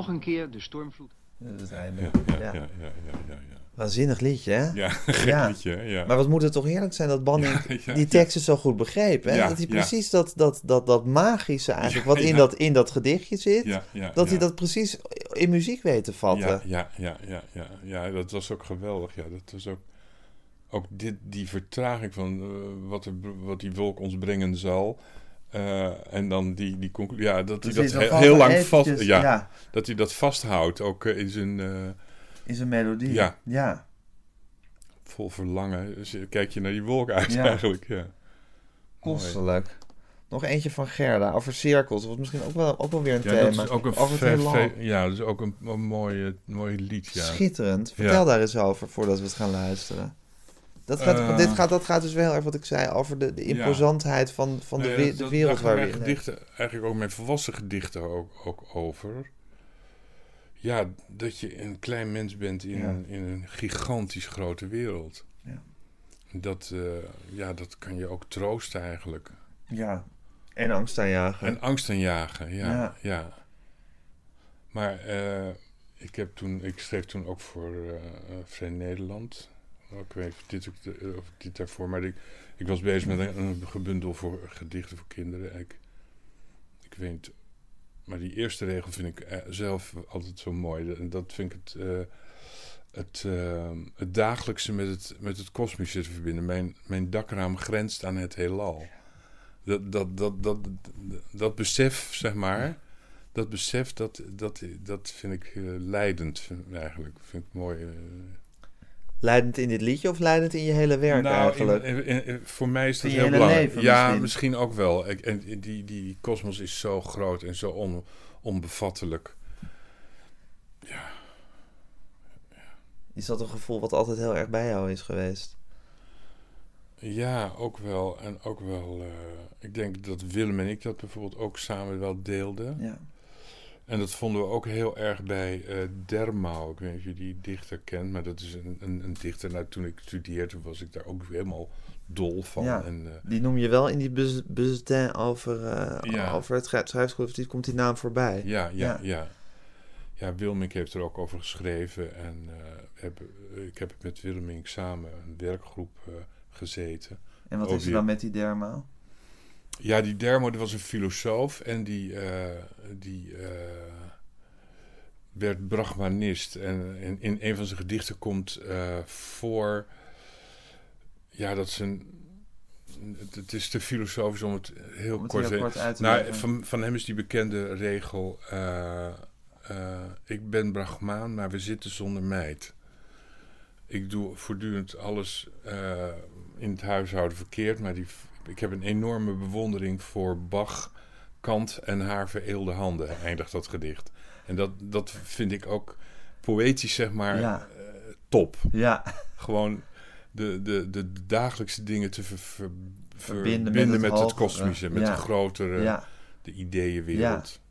Nog een keer de stormvloed. Dat einde. Ja, ja, Ja. ja, ja, ja, ja, ja. Waanzinnig liedje, hè? Ja, gek Ja. liedje, ja. Maar wat moet het toch heerlijk zijn dat Banning Ja, ja, die teksten zo goed begreep, hè? Ja, dat hij ja. precies dat, dat, dat, dat magische eigenlijk, Ja, wat in, dat, in dat gedichtje zit, Ja, ja, dat ja. hij dat precies in muziek weet te vatten. Ja, ja, ja, ja, ja, ja, dat was ook geweldig. Ja, dat was ook, ook dit, die vertraging van eh, wat, er, wat die wolk ons brengen zal. Eh, en dan die, die conclusie, ja, dat hij Precies, dat heel, lang eventjes- vast, ja, ja, dat hij dat vasthoudt, ook eh, in zijn eh, in zijn melodie. Ja. ja. vol verlangen. Dus, kijk je naar die wolk uit Ja. eigenlijk, ja. Kostelijk. Nog eentje van Gerda over cirkels. Dat was misschien ook wel, ook wel weer een Ja, thema. dat is ook een, over het ja, dat is ook een, een mooie, mooi lied, ja. Schitterend. Ja. Vertel daar eens over voordat we het gaan luisteren. Dat gaat, Eh. dit gaat, dat gaat dus wel heel erg wat ik zei over de, de Ja. imposantheid van, van de, Nee, we- dat- de wereld waar we in gedichten, eigenlijk ook mijn volwassen gedichten ook, ook over. Ja, dat je een klein mens bent in, Ja. een, in een gigantisch grote wereld. Ja. Dat, eh, ja, dat kan je ook troosten eigenlijk. Ja. En angst aanjagen. En angst aanjagen, ja. Ja. ja. Maar eh, ik, heb toen, ik schreef toen ook voor Vrij Nederland. Ik weet of dit, ook of dit daarvoor, maar ik, ik was bezig met een, een gebundel voor gedichten voor kinderen. Ik, ik weet maar die eerste regel vind ik eh, zelf altijd zo mooi. Dat vind ik het. eh, het, eh, het dagelijkse met het, met het kosmische te verbinden. Mijn, mijn dakraam grenst aan het heelal. Dat, dat, dat, dat, dat, besef, zeg maar, dat besef, dat, dat, dat vind ik leidend eigenlijk. Vind ik mooi. Leidend in dit liedje of leidend in je hele werk nou, eigenlijk? In, in, in, voor mij is dat heel belangrijk. ja, misschien. misschien. ook wel. En die, die kosmos is zo groot en zo on, onbevattelijk. Ja. Is dat een gevoel wat altijd heel erg bij jou is geweest? Ja, ook wel. En ook wel, uh, ik denk dat Willem en ik dat bijvoorbeeld ook samen wel deelden. Ja. En dat vonden we ook heel erg bij uh, Dermau. Ik weet niet of je die dichter kent, maar dat is een, een, een dichter. Nou, toen ik studeerde was ik daar ook helemaal dol van. Ja, en, uh, die noem je wel in die bulletin over, ja. over het schrijfschool. komt die naam voorbij. Ja, ja, ja. ja. ja Wilmink heeft er ook over geschreven. En heb, ik heb met Wilmink samen een werkgroep gezeten. En wat is er dan met die Dermo? Ja, die Dermo dat was een filosoof en die, uh, die uh, werd Brahmanist. En in, in, een van zijn gedichten komt uh, voor ja, dat zijn. Het, het, is te filosofisch om het heel om het kort, heel kort uit te nou, van, van hem is die bekende regel: Ik ben Brahmaan, maar we zitten zonder meid. Ik doe voortdurend alles in het huishouden verkeerd, maar die, ik heb een enorme bewondering voor Bach, Kant en haar vereelde handen, eindigt dat gedicht. En dat, dat vind ik ook poëtisch, zeg maar, ja. uh, top. Ja. Gewoon de, de, de, dagelijkse dingen te ver, ver, verbinden, verbinden met, met, het, het, kosmische, met ja. de grotere, ja. de ideeënwereld. Ja.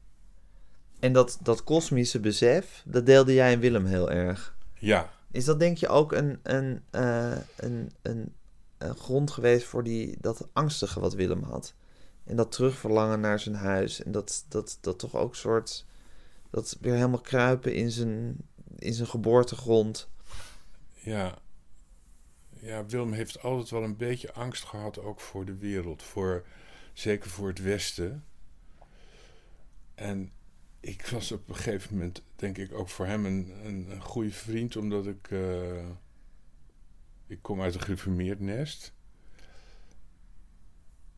En dat, dat kosmische besef, dat deelde jij en Willem heel erg. Ja. Is dat denk je ook een, een, uh, een, een een grond geweest voor die, dat angstige wat Willem had. En dat terugverlangen naar zijn huis. En dat, dat, dat toch ook soort. Dat weer helemaal kruipen in zijn, in zijn geboortegrond. Ja. Ja, Willem heeft altijd wel een beetje angst gehad ook voor de wereld. Voor, zeker voor het Westen. En ik was op een gegeven moment, denk ik, ook voor hem een, een, goede vriend, omdat ik. Uh, ik kom uit een gereformeerd nest.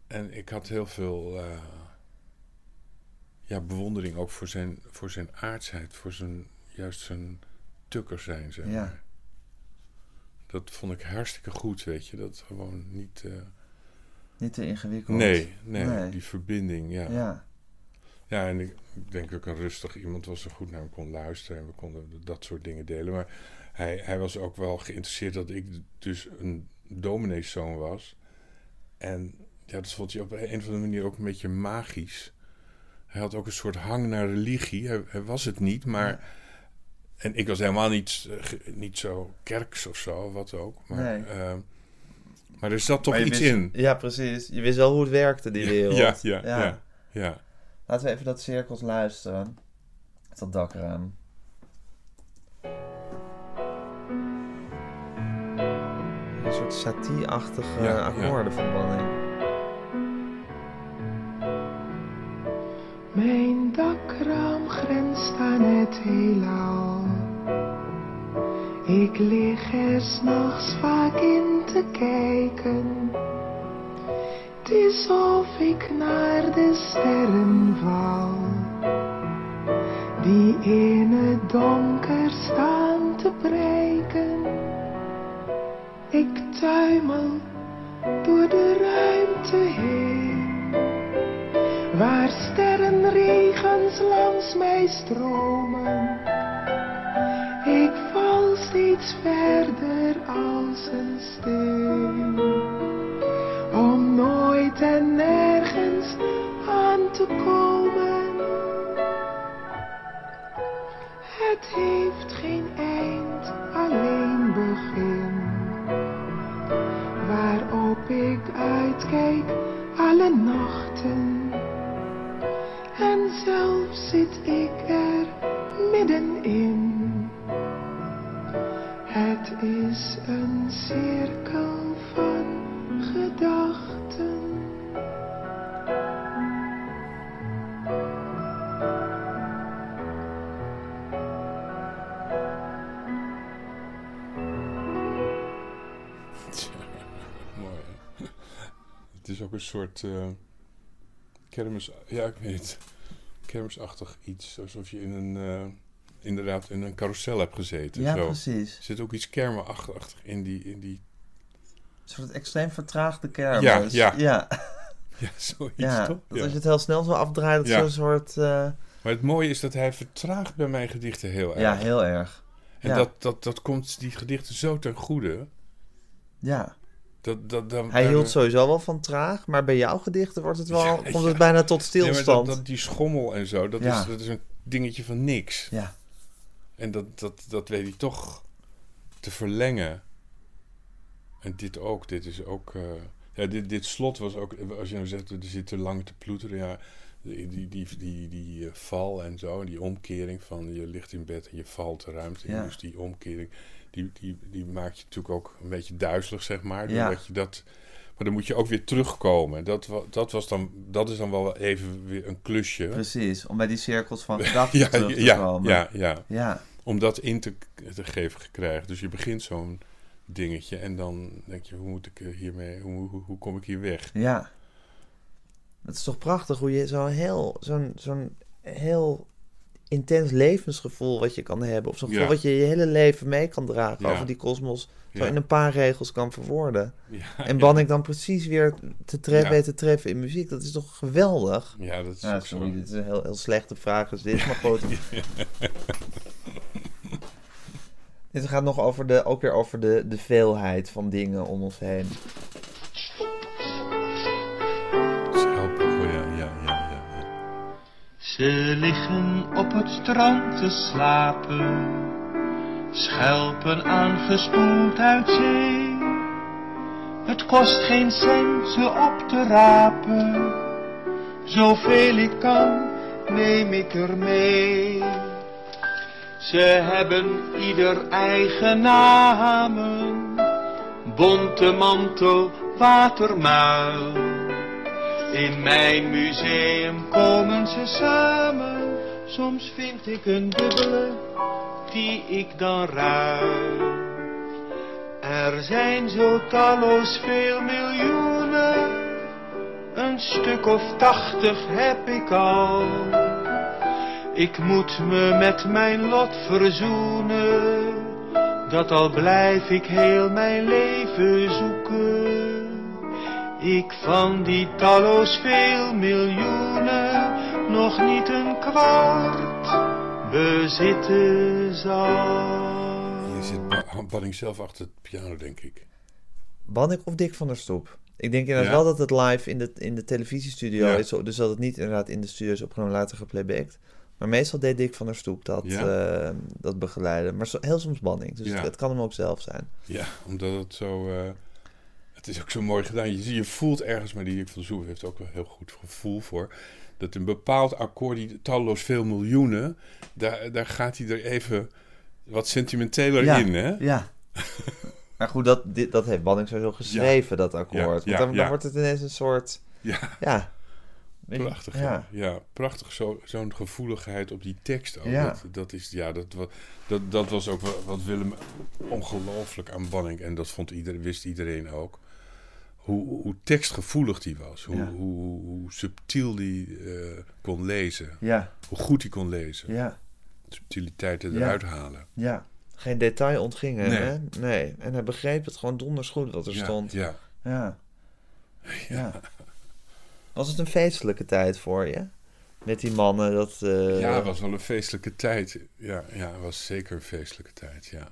En ik had heel veel uh, ja, bewondering ook voor zijn, voor zijn aardsheid, voor zijn, juist zijn tukker zijn, zeg maar. Ja. Dat vond ik hartstikke goed, weet je. Dat gewoon niet... Uh, niet te ingewikkeld. Nee, nee, nee, die verbinding, ja. Ja, ja en ik, ik denk dat ik een rustig iemand was, er goed naar hem kon luisteren. En we konden dat soort dingen delen. Maar hij, hij was ook wel geïnteresseerd dat ik dus een domineeszoon was. En ja, dat vond hij op een of andere manier ook een beetje magisch. Hij had ook een soort hang naar religie. Hij, hij was het niet, maar... En ik was helemaal niet, uh, niet zo kerks of zo, wat ook. Maar, nee. uh, maar er zat toch iets wist, in. Ja, precies. Je wist wel hoe het werkte, die wereld. Ja, ja, ja. ja, ja. Laten we even dat cirkels luisteren. Dat dakraam. Een soort satie-achtige Ja, akkoordenverbanning. Mijn dakraam grenst aan het heelal. Ik lig er s'nachts vaak in te kijken. Het is of ik naar de sterren val. Die in het donker tuimel door de ruimte heen. Waar sterrenregens langs mij stromen. Ik val steeds verder als een steen. Soort eh, kermis... Ja, ik weet het. Kermisachtig iets. Alsof je in een... eh, inderdaad in een carousel hebt gezeten. Ja, zo. precies. Er zit ook iets kermenachtig in die... In die Een soort extreem vertraagde kermis. Ja, ja. ja. ja, zoiets ja. toch? Dat Ja. als je het heel snel zo afdraait, dat Ja. zo'n soort... eh, Maar het mooie is dat hij vertraagt bij mijn gedichten heel erg. ja, heel erg. En dat, dat, dat komt die gedichten zo ten goede. Ja. Dat, dat, dan, Hij hield sowieso wel van traag, maar bij jouw gedichten wordt het wel, Ja, komt ja. het bijna tot Nee, stilstand. dat, dat, die schommel en zo, dat, Ja. is, dat is een dingetje van niks. Ja. En dat, dat, dat weet hij toch te verlengen. En dit ook. Dit is ook. eh, ja, dit, dit slot was ook. Als je nou zegt, er zit te lang te ploeteren. Ja, die, die, die, die, die eh, val en zo. Die omkering van je ligt in bed en je valt de ruimte in. Ja. Dus die omkering. Die, die, die maakt je natuurlijk ook een beetje duizelig, zeg maar. Ja. Doordat je dat. Maar dan moet je ook weer terugkomen. Dat, dat, was dan, dat is dan wel even weer een klusje. Precies, om bij die cirkels van gedachten Ja, terug te ja, komen. ja, ja ja. om dat in te, te geven gekregen. Dus je begint zo'n dingetje en dan denk je, hoe moet ik er hiermee, hoe, hoe, hoe kom ik hier weg? Ja. Het is toch prachtig hoe je zo'n heel, zo'n, zo'n heel intens levensgevoel wat je kan hebben. Of zo'n gevoel Ja. wat je je hele leven mee kan dragen Ja. over die kosmos. Zo Ja. in een paar regels kan verwoorden. Ja, En ja. Bannik dan precies weer te treffen, te treffen in muziek. Dat is toch geweldig? Ja, dat is zo. sorry, dit is een heel, heel slechte vraag is dit, maar goed. dit gaat nog over de, ook weer over de, de veelheid van dingen om ons heen. Schelpen, oh ja, ja, ja, ja. ja. Ze liggen op het strand te slapen, schelpen aangespoeld uit zee. Het kost geen cent ze op te rapen, zoveel ik kan neem ik er mee. Ze hebben ieder eigen namen, bonte mantel, watermuil. In mijn museum komen ze samen. Soms vind ik een dubbele die ik dan ruil. Er zijn zo talloos veel miljoenen. Een stuk of tachtig heb ik al. Ik moet me met mijn lot verzoenen. Dat al blijf ik heel mijn leven zoeken. Ik van die talloos veel miljoenen nog niet een kwart bezitten zal. Hier zit Ba- Banning zelf achter het piano, denk ik. Bannik of Dick van der Stoep? Ik denk inderdaad Ja. wel dat het live in de, in de televisiestudio Ja. is. Dus dat het niet inderdaad in de studio is opgenomen, later geplaybacked. Maar meestal deed Dick van der Stoep dat, Ja. eh, dat begeleiden. Maar zo, heel soms Banning. Dus Ja. het, het kan hem ook zelf zijn. Ja, omdat het zo... eh, het is ook zo mooi gedaan. Je, je voelt ergens, maar die Dick van Zoef heeft ook wel heel goed gevoel voor... dat een bepaald akkoord, die talloos veel miljoenen... daar, daar gaat hij er even wat sentimenteler Ja. in, hè? Ja. maar goed, dat, dit, dat heeft Banning sowieso geschreven, dat akkoord. Want dan, dan wordt het ineens een soort... Ja, Ja. Prachtig. Ja. Ja, prachtig. Zo, zo'n gevoeligheid op die tekst ook. Ja. Dat, dat, is, ja, dat, dat, dat was ook wa- wat Willem ongelooflijk aan Banning... en dat vond iedereen, wist iedereen ook... Hoe, hoe tekstgevoelig die was. Hoe, Ja. hoe, hoe subtiel die eh, kon lezen. Ja, Hoe goed hij kon lezen. ja, Subtiliteiten eruit halen. ja. Geen detail ontging hem, Nee. hè? Nee. En hij begreep het gewoon donders goed wat er stond. ja. Ja. ja. Was het een feestelijke tijd voor je? Met die mannen, dat... eh, ja, het was wel een feestelijke tijd. Ja, ja, het was zeker een feestelijke tijd, ja.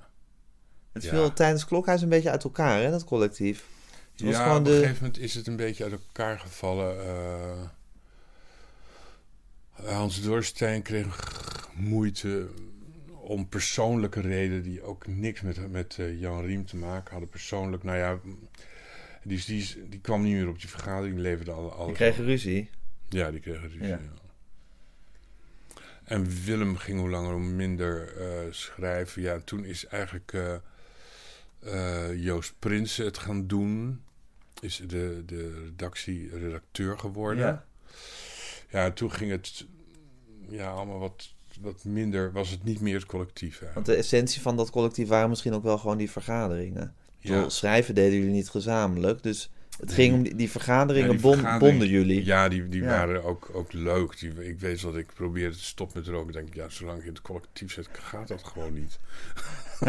Het ja. viel tijdens Klokhuis een beetje uit elkaar, hè, dat collectief. Het was ja, op de... een gegeven moment is het een beetje uit elkaar gevallen. eh. Hans Dorstein kreeg moeite om persoonlijke redenen... die ook niks met, met eh, Jan Riem te maken hadden. Persoonlijk, nou ja... Die, die, die kwam niet meer op die vergadering, leverde alle, alle Die kregen ruzie. Ja, die kregen ruzie. Ja. Ja. En Willem ging hoe langer hoe minder eh, schrijven. Ja, en toen is eigenlijk eh, eh, Joost Prinsen het gaan doen. Is de, de redactie redacteur geworden. Ja. Ja, en toen ging het ja, allemaal wat, wat minder. Was het niet meer het collectief Want de essentie van dat collectief waren misschien ook wel gewoon die vergaderingen. Ja. Schrijven deden jullie niet gezamenlijk, dus Het ging om die, die vergaderingen, Ja, die bon- vergaderingen- bonden jullie. Ja, die, die Ja. waren ook, ook leuk. Die, ik weet dat ik probeerde te stoppen met roken. Ik denk, ja, zolang je in het collectief zit, gaat dat gewoon niet.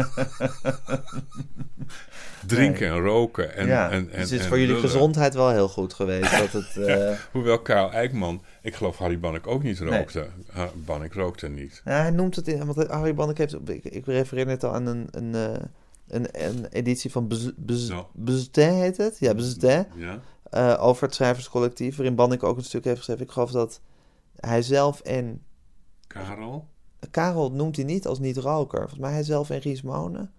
Drinken en roken. En, ja, en, en, dus het is voor jullie lullen. gezondheid wel heel goed geweest. dat het, eh, Hoewel Karel Eijkman, ik geloof Harry Bannek ook niet rookte. Bannek rookte niet. ja, hij noemt het in, want Harry Bannek heeft, ik, ik refereer net al aan een, een, eh, een, een editie van Bez- Bez- Zo. Bezet heet het? Ja, Bezet. Ja? eh, over het schrijverscollectief, waarin Bannik ook een stuk heeft geschreven. Ik geloof dat hij zelf en... Karel? Karel noemt hij niet als niet-roker. Volgens mij hij zelf en Ries Monen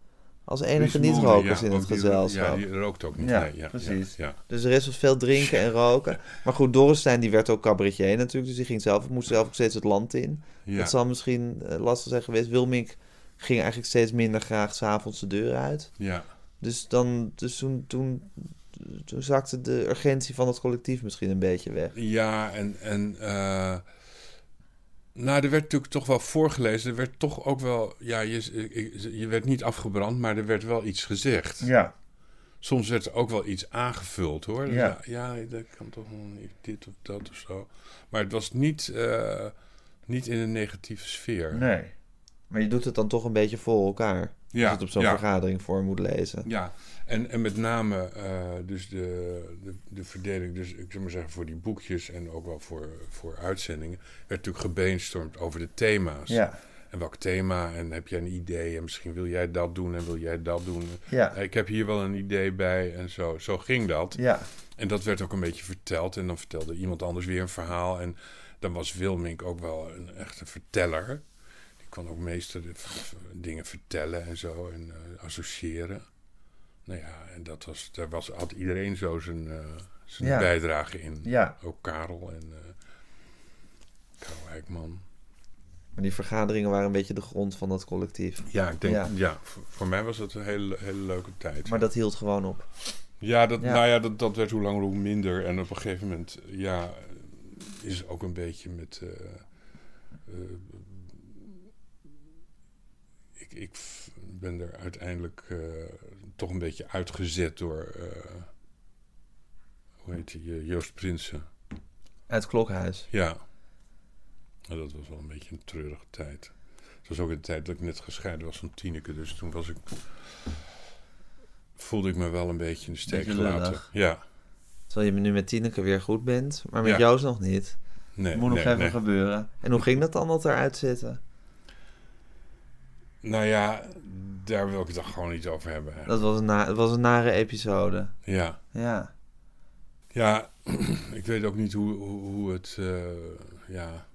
als enige niet-rokers ja, in het die- gezelschap. Ja, die rookt ook niet. Ja, nee, ja, precies. Ja, ja. Dus de rest was veel drinken en roken. Maar goed, Dorrestein die werd ook cabaretier natuurlijk. Dus die ging zelf, moest zelf ook steeds het land in. Ja. Dat zal misschien eh, lastig zijn geweest. Wilmink ging eigenlijk steeds minder graag s'avonds de deur uit. ja. Dus, dan, dus toen, toen, toen zakte de urgentie van het collectief misschien een beetje weg. Ja, en, en eh, nou, er werd natuurlijk toch wel voorgelezen. Er werd toch ook wel, ja, je, je werd niet afgebrand, maar er werd wel iets gezegd. Ja. Soms werd er ook wel iets aangevuld, hoor. Dus Ja. ja, ja, dat kan toch niet dit of dat of zo. Maar het was niet, eh, niet in een negatieve sfeer. Nee. Maar je doet het dan toch een beetje voor elkaar. Als je Ja, het op zo'n ja. vergadering voor moet lezen. Ja, en, en met name eh, dus de, de, de verdeling, dus ik zou maar zeggen voor die boekjes en ook wel voor, voor uitzendingen, werd natuurlijk gebrainstormd over de thema's. Ja. En welk thema, en heb jij een idee, en misschien wil jij dat doen en wil jij dat doen. Ja. Ik heb hier wel een idee bij en zo, zo ging dat. Ja. En dat werd ook een beetje verteld en dan vertelde iemand anders weer een verhaal. En dan was Wilmink ook wel een echte verteller. Kon ook v- dingen vertellen en zo en eh, associëren. Nou ja, en dat was, daar was, had iedereen zo zijn, eh, zijn Ja. bijdrage in. Ja. Ook Karel en eh Karel Eijkman. Maar die vergaderingen waren een beetje de grond van dat collectief. Ja, ik denk, Ja. ja, voor, voor mij was het een hele, hele leuke tijd. Maar dat hield gewoon op. Ja, dat. Nou ja dat, dat werd hoe langer hoe minder. En op een gegeven moment, ja, is ook een beetje met. Ik, ben er uiteindelijk eh, toch een beetje uitgezet door. eh, hoe heet die? eh, Joost Prinsen. Uit Klokhuis. Ja. Nou, dat was wel een beetje een treurige tijd. Het was ook een tijd dat ik net gescheiden was van Tineke. Dus toen was ik. voelde ik me wel een beetje in de steek gelaten. Ja. Terwijl je nu met Tineke weer goed bent. Maar met Ja. Joost nog niet. Nee, Moet nog even nee. gebeuren. En hoe ging dat dan dat eruit zitten? Nou ja, daar wil ik het dan gewoon niet over hebben. Dat was een, na, het was een nare episode. Ja. Ja. Ja, ik weet ook niet hoe, hoe, hoe het. eh, ja.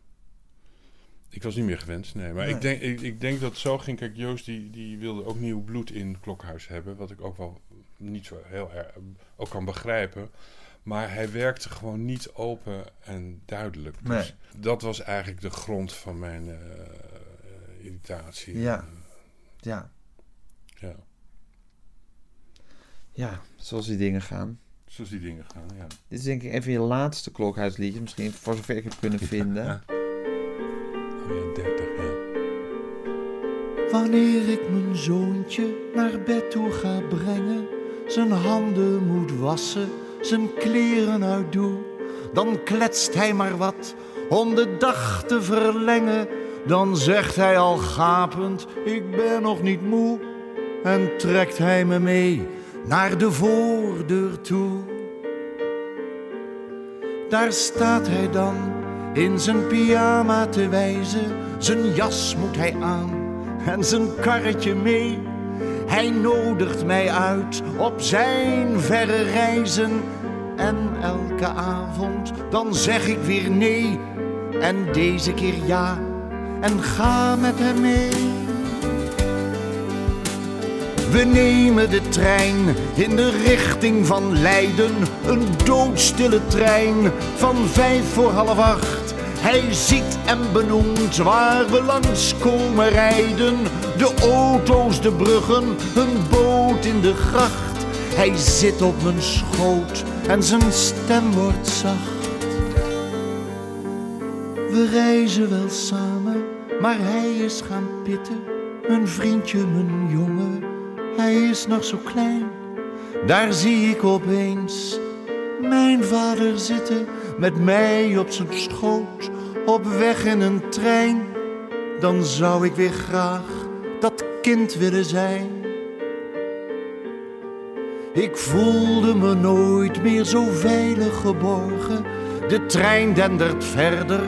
Ik was niet meer gewend, nee. Maar Nee. Ik, denk, ik, ik denk dat het zo ging. Kijk, Joost die, die wilde ook nieuw bloed in Klokhuis hebben. Wat ik ook wel niet zo heel erg ook kan begrijpen. Maar hij werkte gewoon niet open en duidelijk. Dus Nee. dat was eigenlijk de grond van mijn eh, irritatie. Ja. Ja. ja. Ja, zoals die dingen gaan. Zoals die dingen gaan, ja. Dit is denk ik een van je laatste klokhuisliedjes. Misschien voor zover ik het kunnen vinden. Ja. Oh ja, 30, ja. Wanneer ik mijn zoontje naar bed toe ga brengen, zijn handen moet wassen, zijn kleren uitdoe, dan kletst hij maar wat om de dag te verlengen. Dan zegt hij al gapend, ik ben nog niet moe, en trekt hij me mee naar de voordeur toe. Daar staat hij dan in zijn pyjama te wijzen. Zijn jas moet hij aan en zijn karretje mee. Hij nodigt mij uit op zijn verre reizen. En elke avond dan zeg ik weer nee. En deze keer ja en ga met hem mee. We nemen de trein in de richting van Leiden. Een doodstille trein van vijf voor half acht. Hij ziet en benoemt waar we langs komen rijden. De auto's, de bruggen, een boot in de gracht. Hij zit op mijn schoot en zijn stem wordt zacht. We reizen wel samen, maar hij is gaan pitten. Mijn vriendje, mijn jongen, hij is nog zo klein. Daar zie ik opeens mijn vader zitten met mij op zijn schoot, op weg in een trein, dan zou ik weer graag dat kind willen zijn. Ik voelde me nooit meer zo veilig geborgen. De trein dendert verder,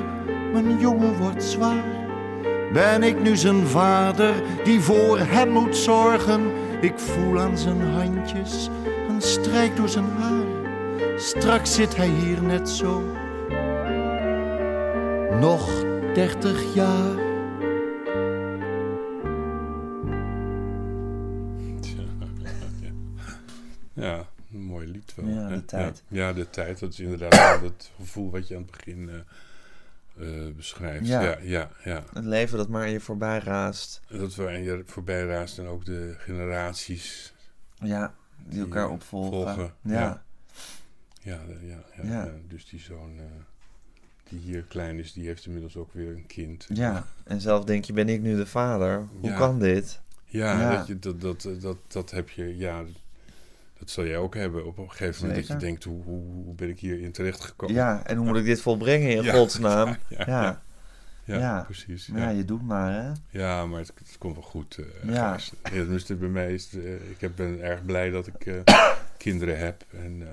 mijn jongen wordt zwaar. Ben ik nu zijn vader die voor hem moet zorgen? Ik voel aan zijn handjes een strijk door zijn haar. Straks zit hij hier net zo. Nog dertig jaar. Ja, een mooi lied wel. Ja, de hè? tijd. Ja, ja, de tijd. Dat is inderdaad wel het gevoel wat je aan het begin eh, eh, beschrijft. Ja. Ja. Ja, ja, Het leven dat maar aan je voorbij raast. Dat we aan je voorbij raast en ook de generaties. Ja, die Die, elkaar opvolgen. volgen, Ja. ja. Ja, ja. Dus die zoon eh, die hier klein is, die heeft inmiddels ook weer een kind. ja, en zelf denk je, ben ik nu de vader? Hoe kan dit? Ja, Ja. Dat, je, dat, dat, dat, dat heb je, ja, dat zal jij ook hebben op een gegeven moment. Dat je denkt, hoe, hoe, ben ik hierin terechtgekomen? Ja, en hoe moet ik dit volbrengen in Ja, godsnaam? ja, Ja, precies. Ja. je doet maar, hè? Ja, maar het, het komt wel goed. eh Ja. Tenminste, bij mij is het, eh, ik heb- ben erg blij dat ik eh, kinderen heb. En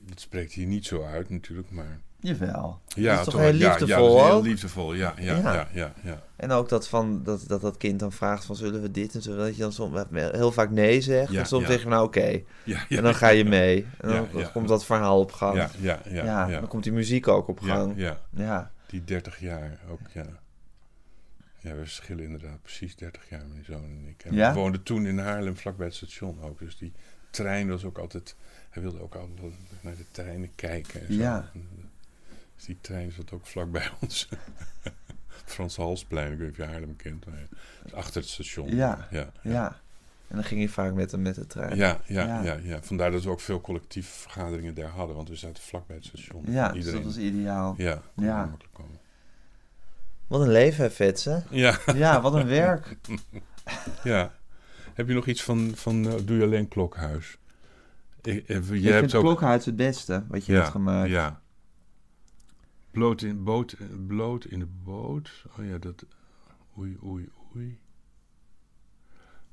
dat spreekt hier niet zo uit natuurlijk, maar... Jawel. Ja, dat is toch toch, heel ja, liefdevol ja, is heel liefdevol, ja, ja, Ja. ja, ja, ja. En ook dat, van, dat, dat dat kind dan vraagt van zullen we dit en zo. Dat je dan soms heel vaak nee zegt. Ja, en soms ja. zeg je nou oké. ja, ja En dan ga je mee. En dan Ja, ja. komt dat verhaal op gang. Ja, ja, ja, Ja, ja. dan komt die muziek ook op Ja, gang. ja, Ja, die 30 jaar ook, ja. Ja, we verschillen inderdaad precies 30 jaar, mijn zoon en ik. En Ja? We woonden toen in Haarlem, vlakbij het station ook. Dus die trein was ook altijd... Hij wilde ook altijd naar de treinen kijken en zo. Ja. Dus die trein zat ook vlakbij ons. Frans Halsplein, ik weet niet of je Haarlem kent. Maar ja, achter het station. Ja, ja, ja. En dan ging je vaak met hem met de trein. Ja, ja, Ja. ja. Vandaar dat we ook veel collectieve vergaderingen daar hadden. Want we zaten vlakbij het station. Ja, dus dat was ideaal. ja, Ja. makkelijk komen. Wat een leven, hè, Vetsen. Ja, Ja, wat een werk. ja. Heb je nog iets van, van eh, doe je alleen klokhuis? Ik, eh, ook... Klokhuis het beste wat je ja, hebt gemaakt. Ja. Bloot in, boot, eh, bloot in de boot. Oh ja, dat... Oei, oei, oei.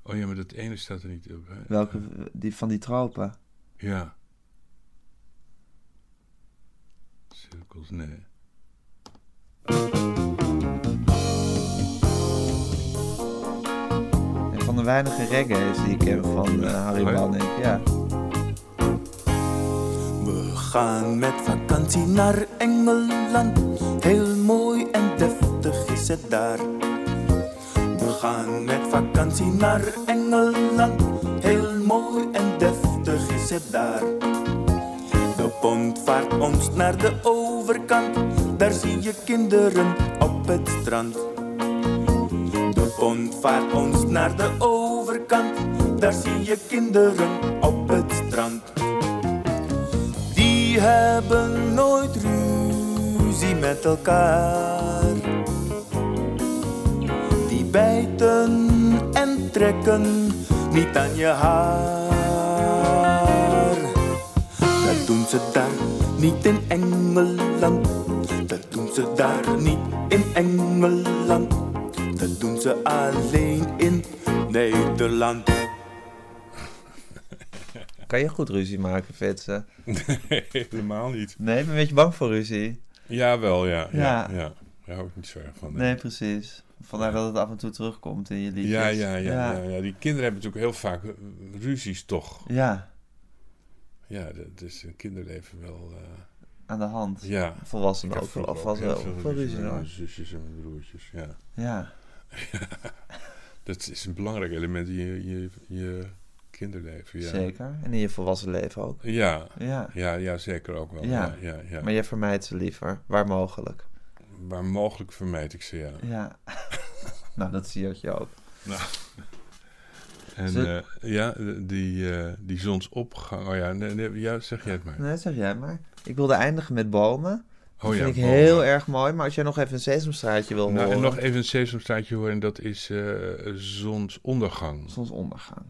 Oh ja, maar dat ene staat er niet op. Hè? Welke, die van die tropen. Ja. Cirkels, nee. En van de weinige reggae's die ik ken van eh, Harry Oh? Banning. Ja. Gaan met vakantie naar Engeland. Heel mooi en deftig is het daar. We gaan met vakantie naar Engeland. Heel mooi en deftig is het daar. De pont vaart ons naar de overkant. Daar zie je kinderen op het strand. De pont vaart ons naar de overkant. Daar zie je kinderen op het strand. Die hebben nooit ruzie met elkaar. Die bijten en trekken niet aan je haar. Dat doen ze daar niet in Engeland. Dat doen ze daar niet in Engeland. Dat doen ze alleen in Nederland. Kan je goed ruzie maken, Vetsen? Nee, helemaal niet. Nee, ben een beetje bang voor ruzie. Ja, wel, ja. Ja, Ja. ja. Daar hou ik niet zo erg van. Nee, precies. Vandaar dat het af en toe terugkomt in je liedjes. Ja, ja, ja, Ja. ja. Die kinderen hebben natuurlijk heel vaak ruzies toch. Ja, Ja, dat is een kinderleven wel... eh, aan de hand. ja. Volwassenen ook Of was ook veel ruzie mijn zusjes en mijn broertjes, ja. Ja, Dat is een belangrijk element in je, je, je kinderleven, ja. zeker. En in je volwassen leven ook. Ja, Ja. ja, ja, zeker ook wel. Ja. Ja. Ja, Maar je vermijdt ze liever, waar mogelijk. Waar mogelijk vermijd ik ze, ja. Ja. nou, dat zie je ook. En Ze- eh, ja, die, eh, die zonsopgang... Oh ja, nee, nee, ja, zeg jij het maar. Nee, zeg jij maar. Ik wilde eindigen met bomen. Dat Oh ja, vind ik bomen. heel erg mooi. Maar als jij nog even een sesamstraatje wil Nou, horen. en nog even een sesamstraatje horen, en dat is eh, zonsondergang. Zonsondergang.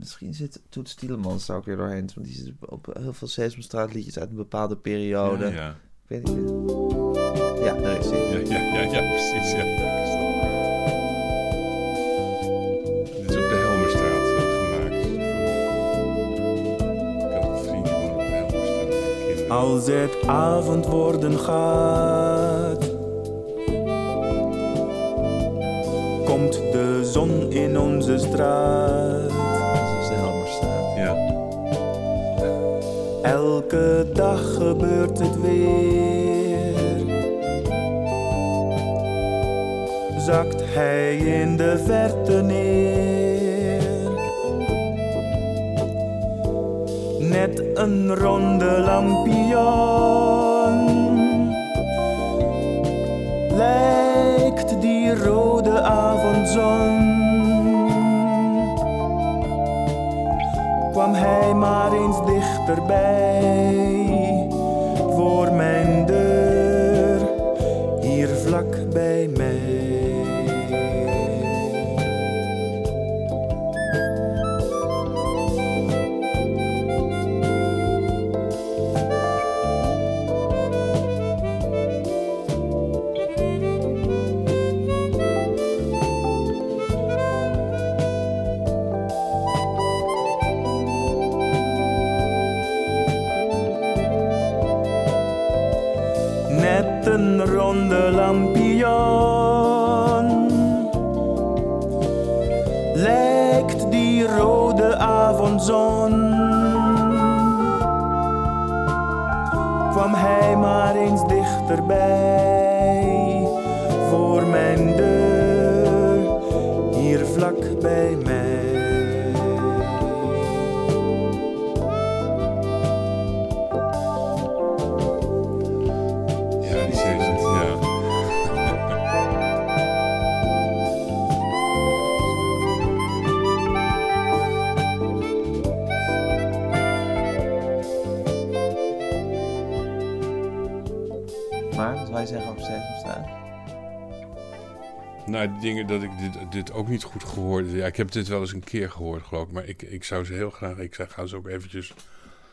Misschien zit Toets Tielemans daar ook weer doorheen. Want die zit op heel veel Sesamstraat liedjes uit een bepaalde periode. Ja, ja. Ik weet niet meer. Ja, daar is hij. Ja, ja, ja, ja, precies. Ja. Dit is op de Helmerstraat eh, gemaakt. Ik had een vriend op de Helmerstraat. Als het avond worden gaat, komt de zon in onze straat. Elke dag gebeurt het weer. Zakt hij in de verte neer. Net een ronde lampion. Lijkt die rode avondzon kwam hij maar eens dichterbij dit, ook niet goed gehoord Ja, ik heb dit wel eens een keer gehoord, geloof ik. Maar ik, ik zou ze heel graag... Ik zou- ga ze ook eventjes...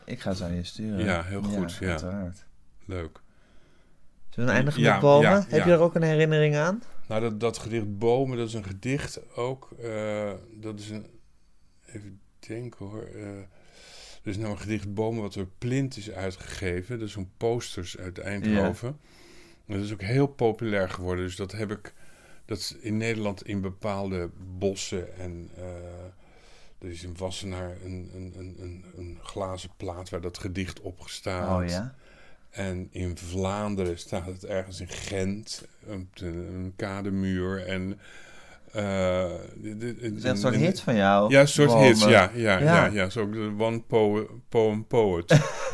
Ik ga ze aan je sturen. Ja, heel goed, ja. uiteraard. Leuk. Zullen we eindigen Ja, met bomen? ja, Heb je er ook een herinnering aan? Nou, dat, dat gedicht Bomen, dat is een gedicht ook. eh, dat is een. Even denken hoor. eh er is nou een gedicht Bomen wat door Plint is uitgegeven. Dat is zo'n posters uit Eindhoven. Dat is ook heel populair geworden. Dus dat heb ik. Dat is in Nederland in bepaalde bossen en. eh, er is in Wassenaar een, een, een, een, een glazen plaat waar dat gedicht op staat. Oh ja? En in Vlaanderen staat het ergens in Gent, op een kademuur. En, Dat is echt zo'n en- hit van jou. Ja, een soort hits, ja. Ja, Ja. ja. ja, One poem, poem Poet.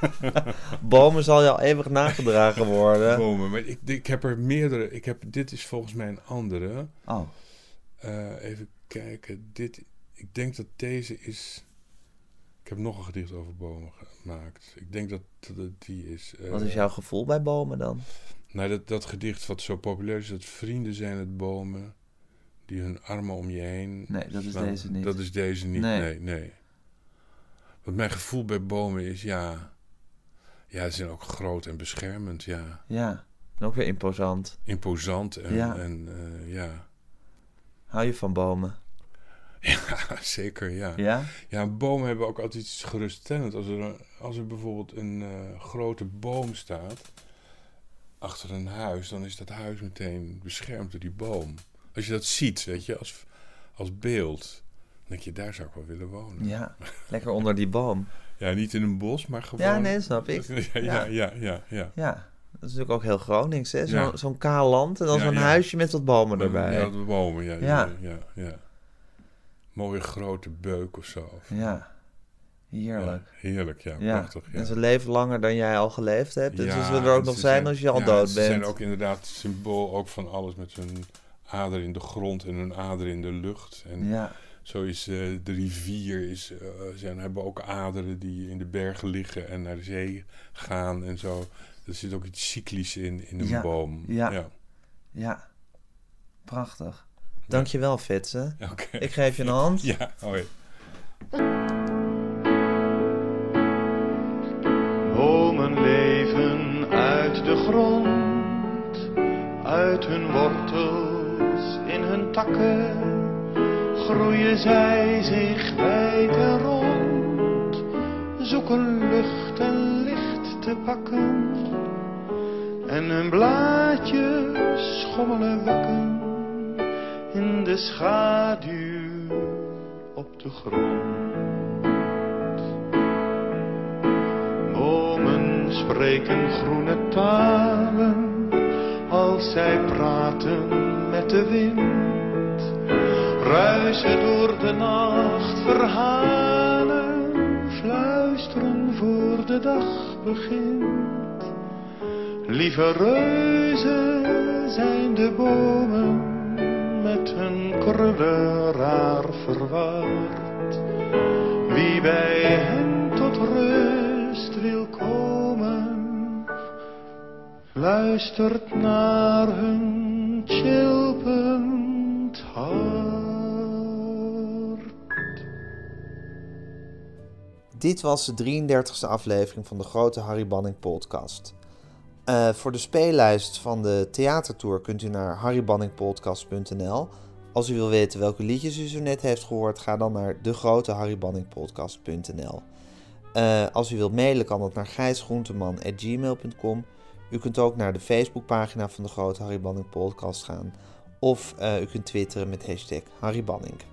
Bomen zal jou eeuwig nagedragen worden. Bomen. Maar ik, ik heb er meerdere. Ik heb, dit is volgens mij een andere. Oh, Eh, even kijken. Dit, ik denk dat deze is... Ik heb nog een gedicht over bomen gemaakt. Ik denk dat, dat het die is. eh, wat is jouw gevoel bij bomen dan? Nou, dat, dat gedicht wat zo populair is, dat vrienden zijn het bomen die hun armen om je heen. Nee, dat is slaan. deze niet. Dat is deze niet, Nee. nee, nee. Want mijn gevoel bij bomen is, ja, ja, ze zijn ook groot en beschermend, ja. Ja, en ook weer imposant. Imposant en, Ja. en eh, ja. Hou je van bomen? ja, zeker, ja. Ja? Ja, bomen hebben ook altijd iets geruststellend. Als er, een- als er bijvoorbeeld een eh, grote boom staat achter een huis, dan is dat huis meteen beschermd door die boom. Als je dat ziet, weet je, als, als beeld, dan denk je, daar zou ik wel willen wonen. Ja, lekker onder die boom. Ja, niet in een bos, maar gewoon... Ja, nee, snap ik. ja, ja, ja, ja, ja. Ja, dat is natuurlijk ook heel Gronings, hè? Zo- Ja. Zo'n kaal land en dan Ja, zo'n ja. huisje met wat bomen erbij. Ja, de bomen, ja. Ja. Ja. Mooie grote beuk of zo. Ja, heerlijk. Heerlijk, ja, prachtig. Ja. en ze leven langer dan jij al geleefd hebt. Dus ze zullen er ook nog ze zijn als je al dood Ze bent. zijn ook inderdaad symbool ook van alles met hun ader in de grond en hun ader in de lucht. En Ja, zo is eh, de rivier, is, eh, zijn, hebben ook aderen die in de bergen liggen en naar de zee gaan en zo. Er zit ook iets cyclisch in, in een Ja, boom. ja. ja. ja. Prachtig. Dankjewel, Fitze. Oké. Ik geef je een hand. Ja, hoi. Bomen leven uit de grond, uit hun wortels, in hun takken, groeien zij zich wijd en rond, zoeken lucht en licht te pakken, en hun blaadjes schommelen wekken in de schaduw op de grond. Bomen spreken groene talen als zij praten met de wind. Ruisen door de nacht verhalen, fluisteren voor de dag begint. Lieve reuzen zijn de bomen met hun krullen raar verward. Wie bij hen tot rust wil komen, luistert naar hun chilpend hart. Dit was de 33e aflevering van de grote Harry Banning podcast. Uh, voor de speellijst van de theatertour kunt u naar harrybanningpodcast.nl. Als u wil weten welke liedjes u zo net heeft gehoord, ga dan naar degrotehαρrybanningpodcast.nl. Uh, als u wilt mailen kan dat naar gijsgroenteman.gmail.com. U kunt ook naar de Facebookpagina van de Grote Harry Banning Podcast gaan. Of uh, u kunt twitteren met hashtag Harry Banning.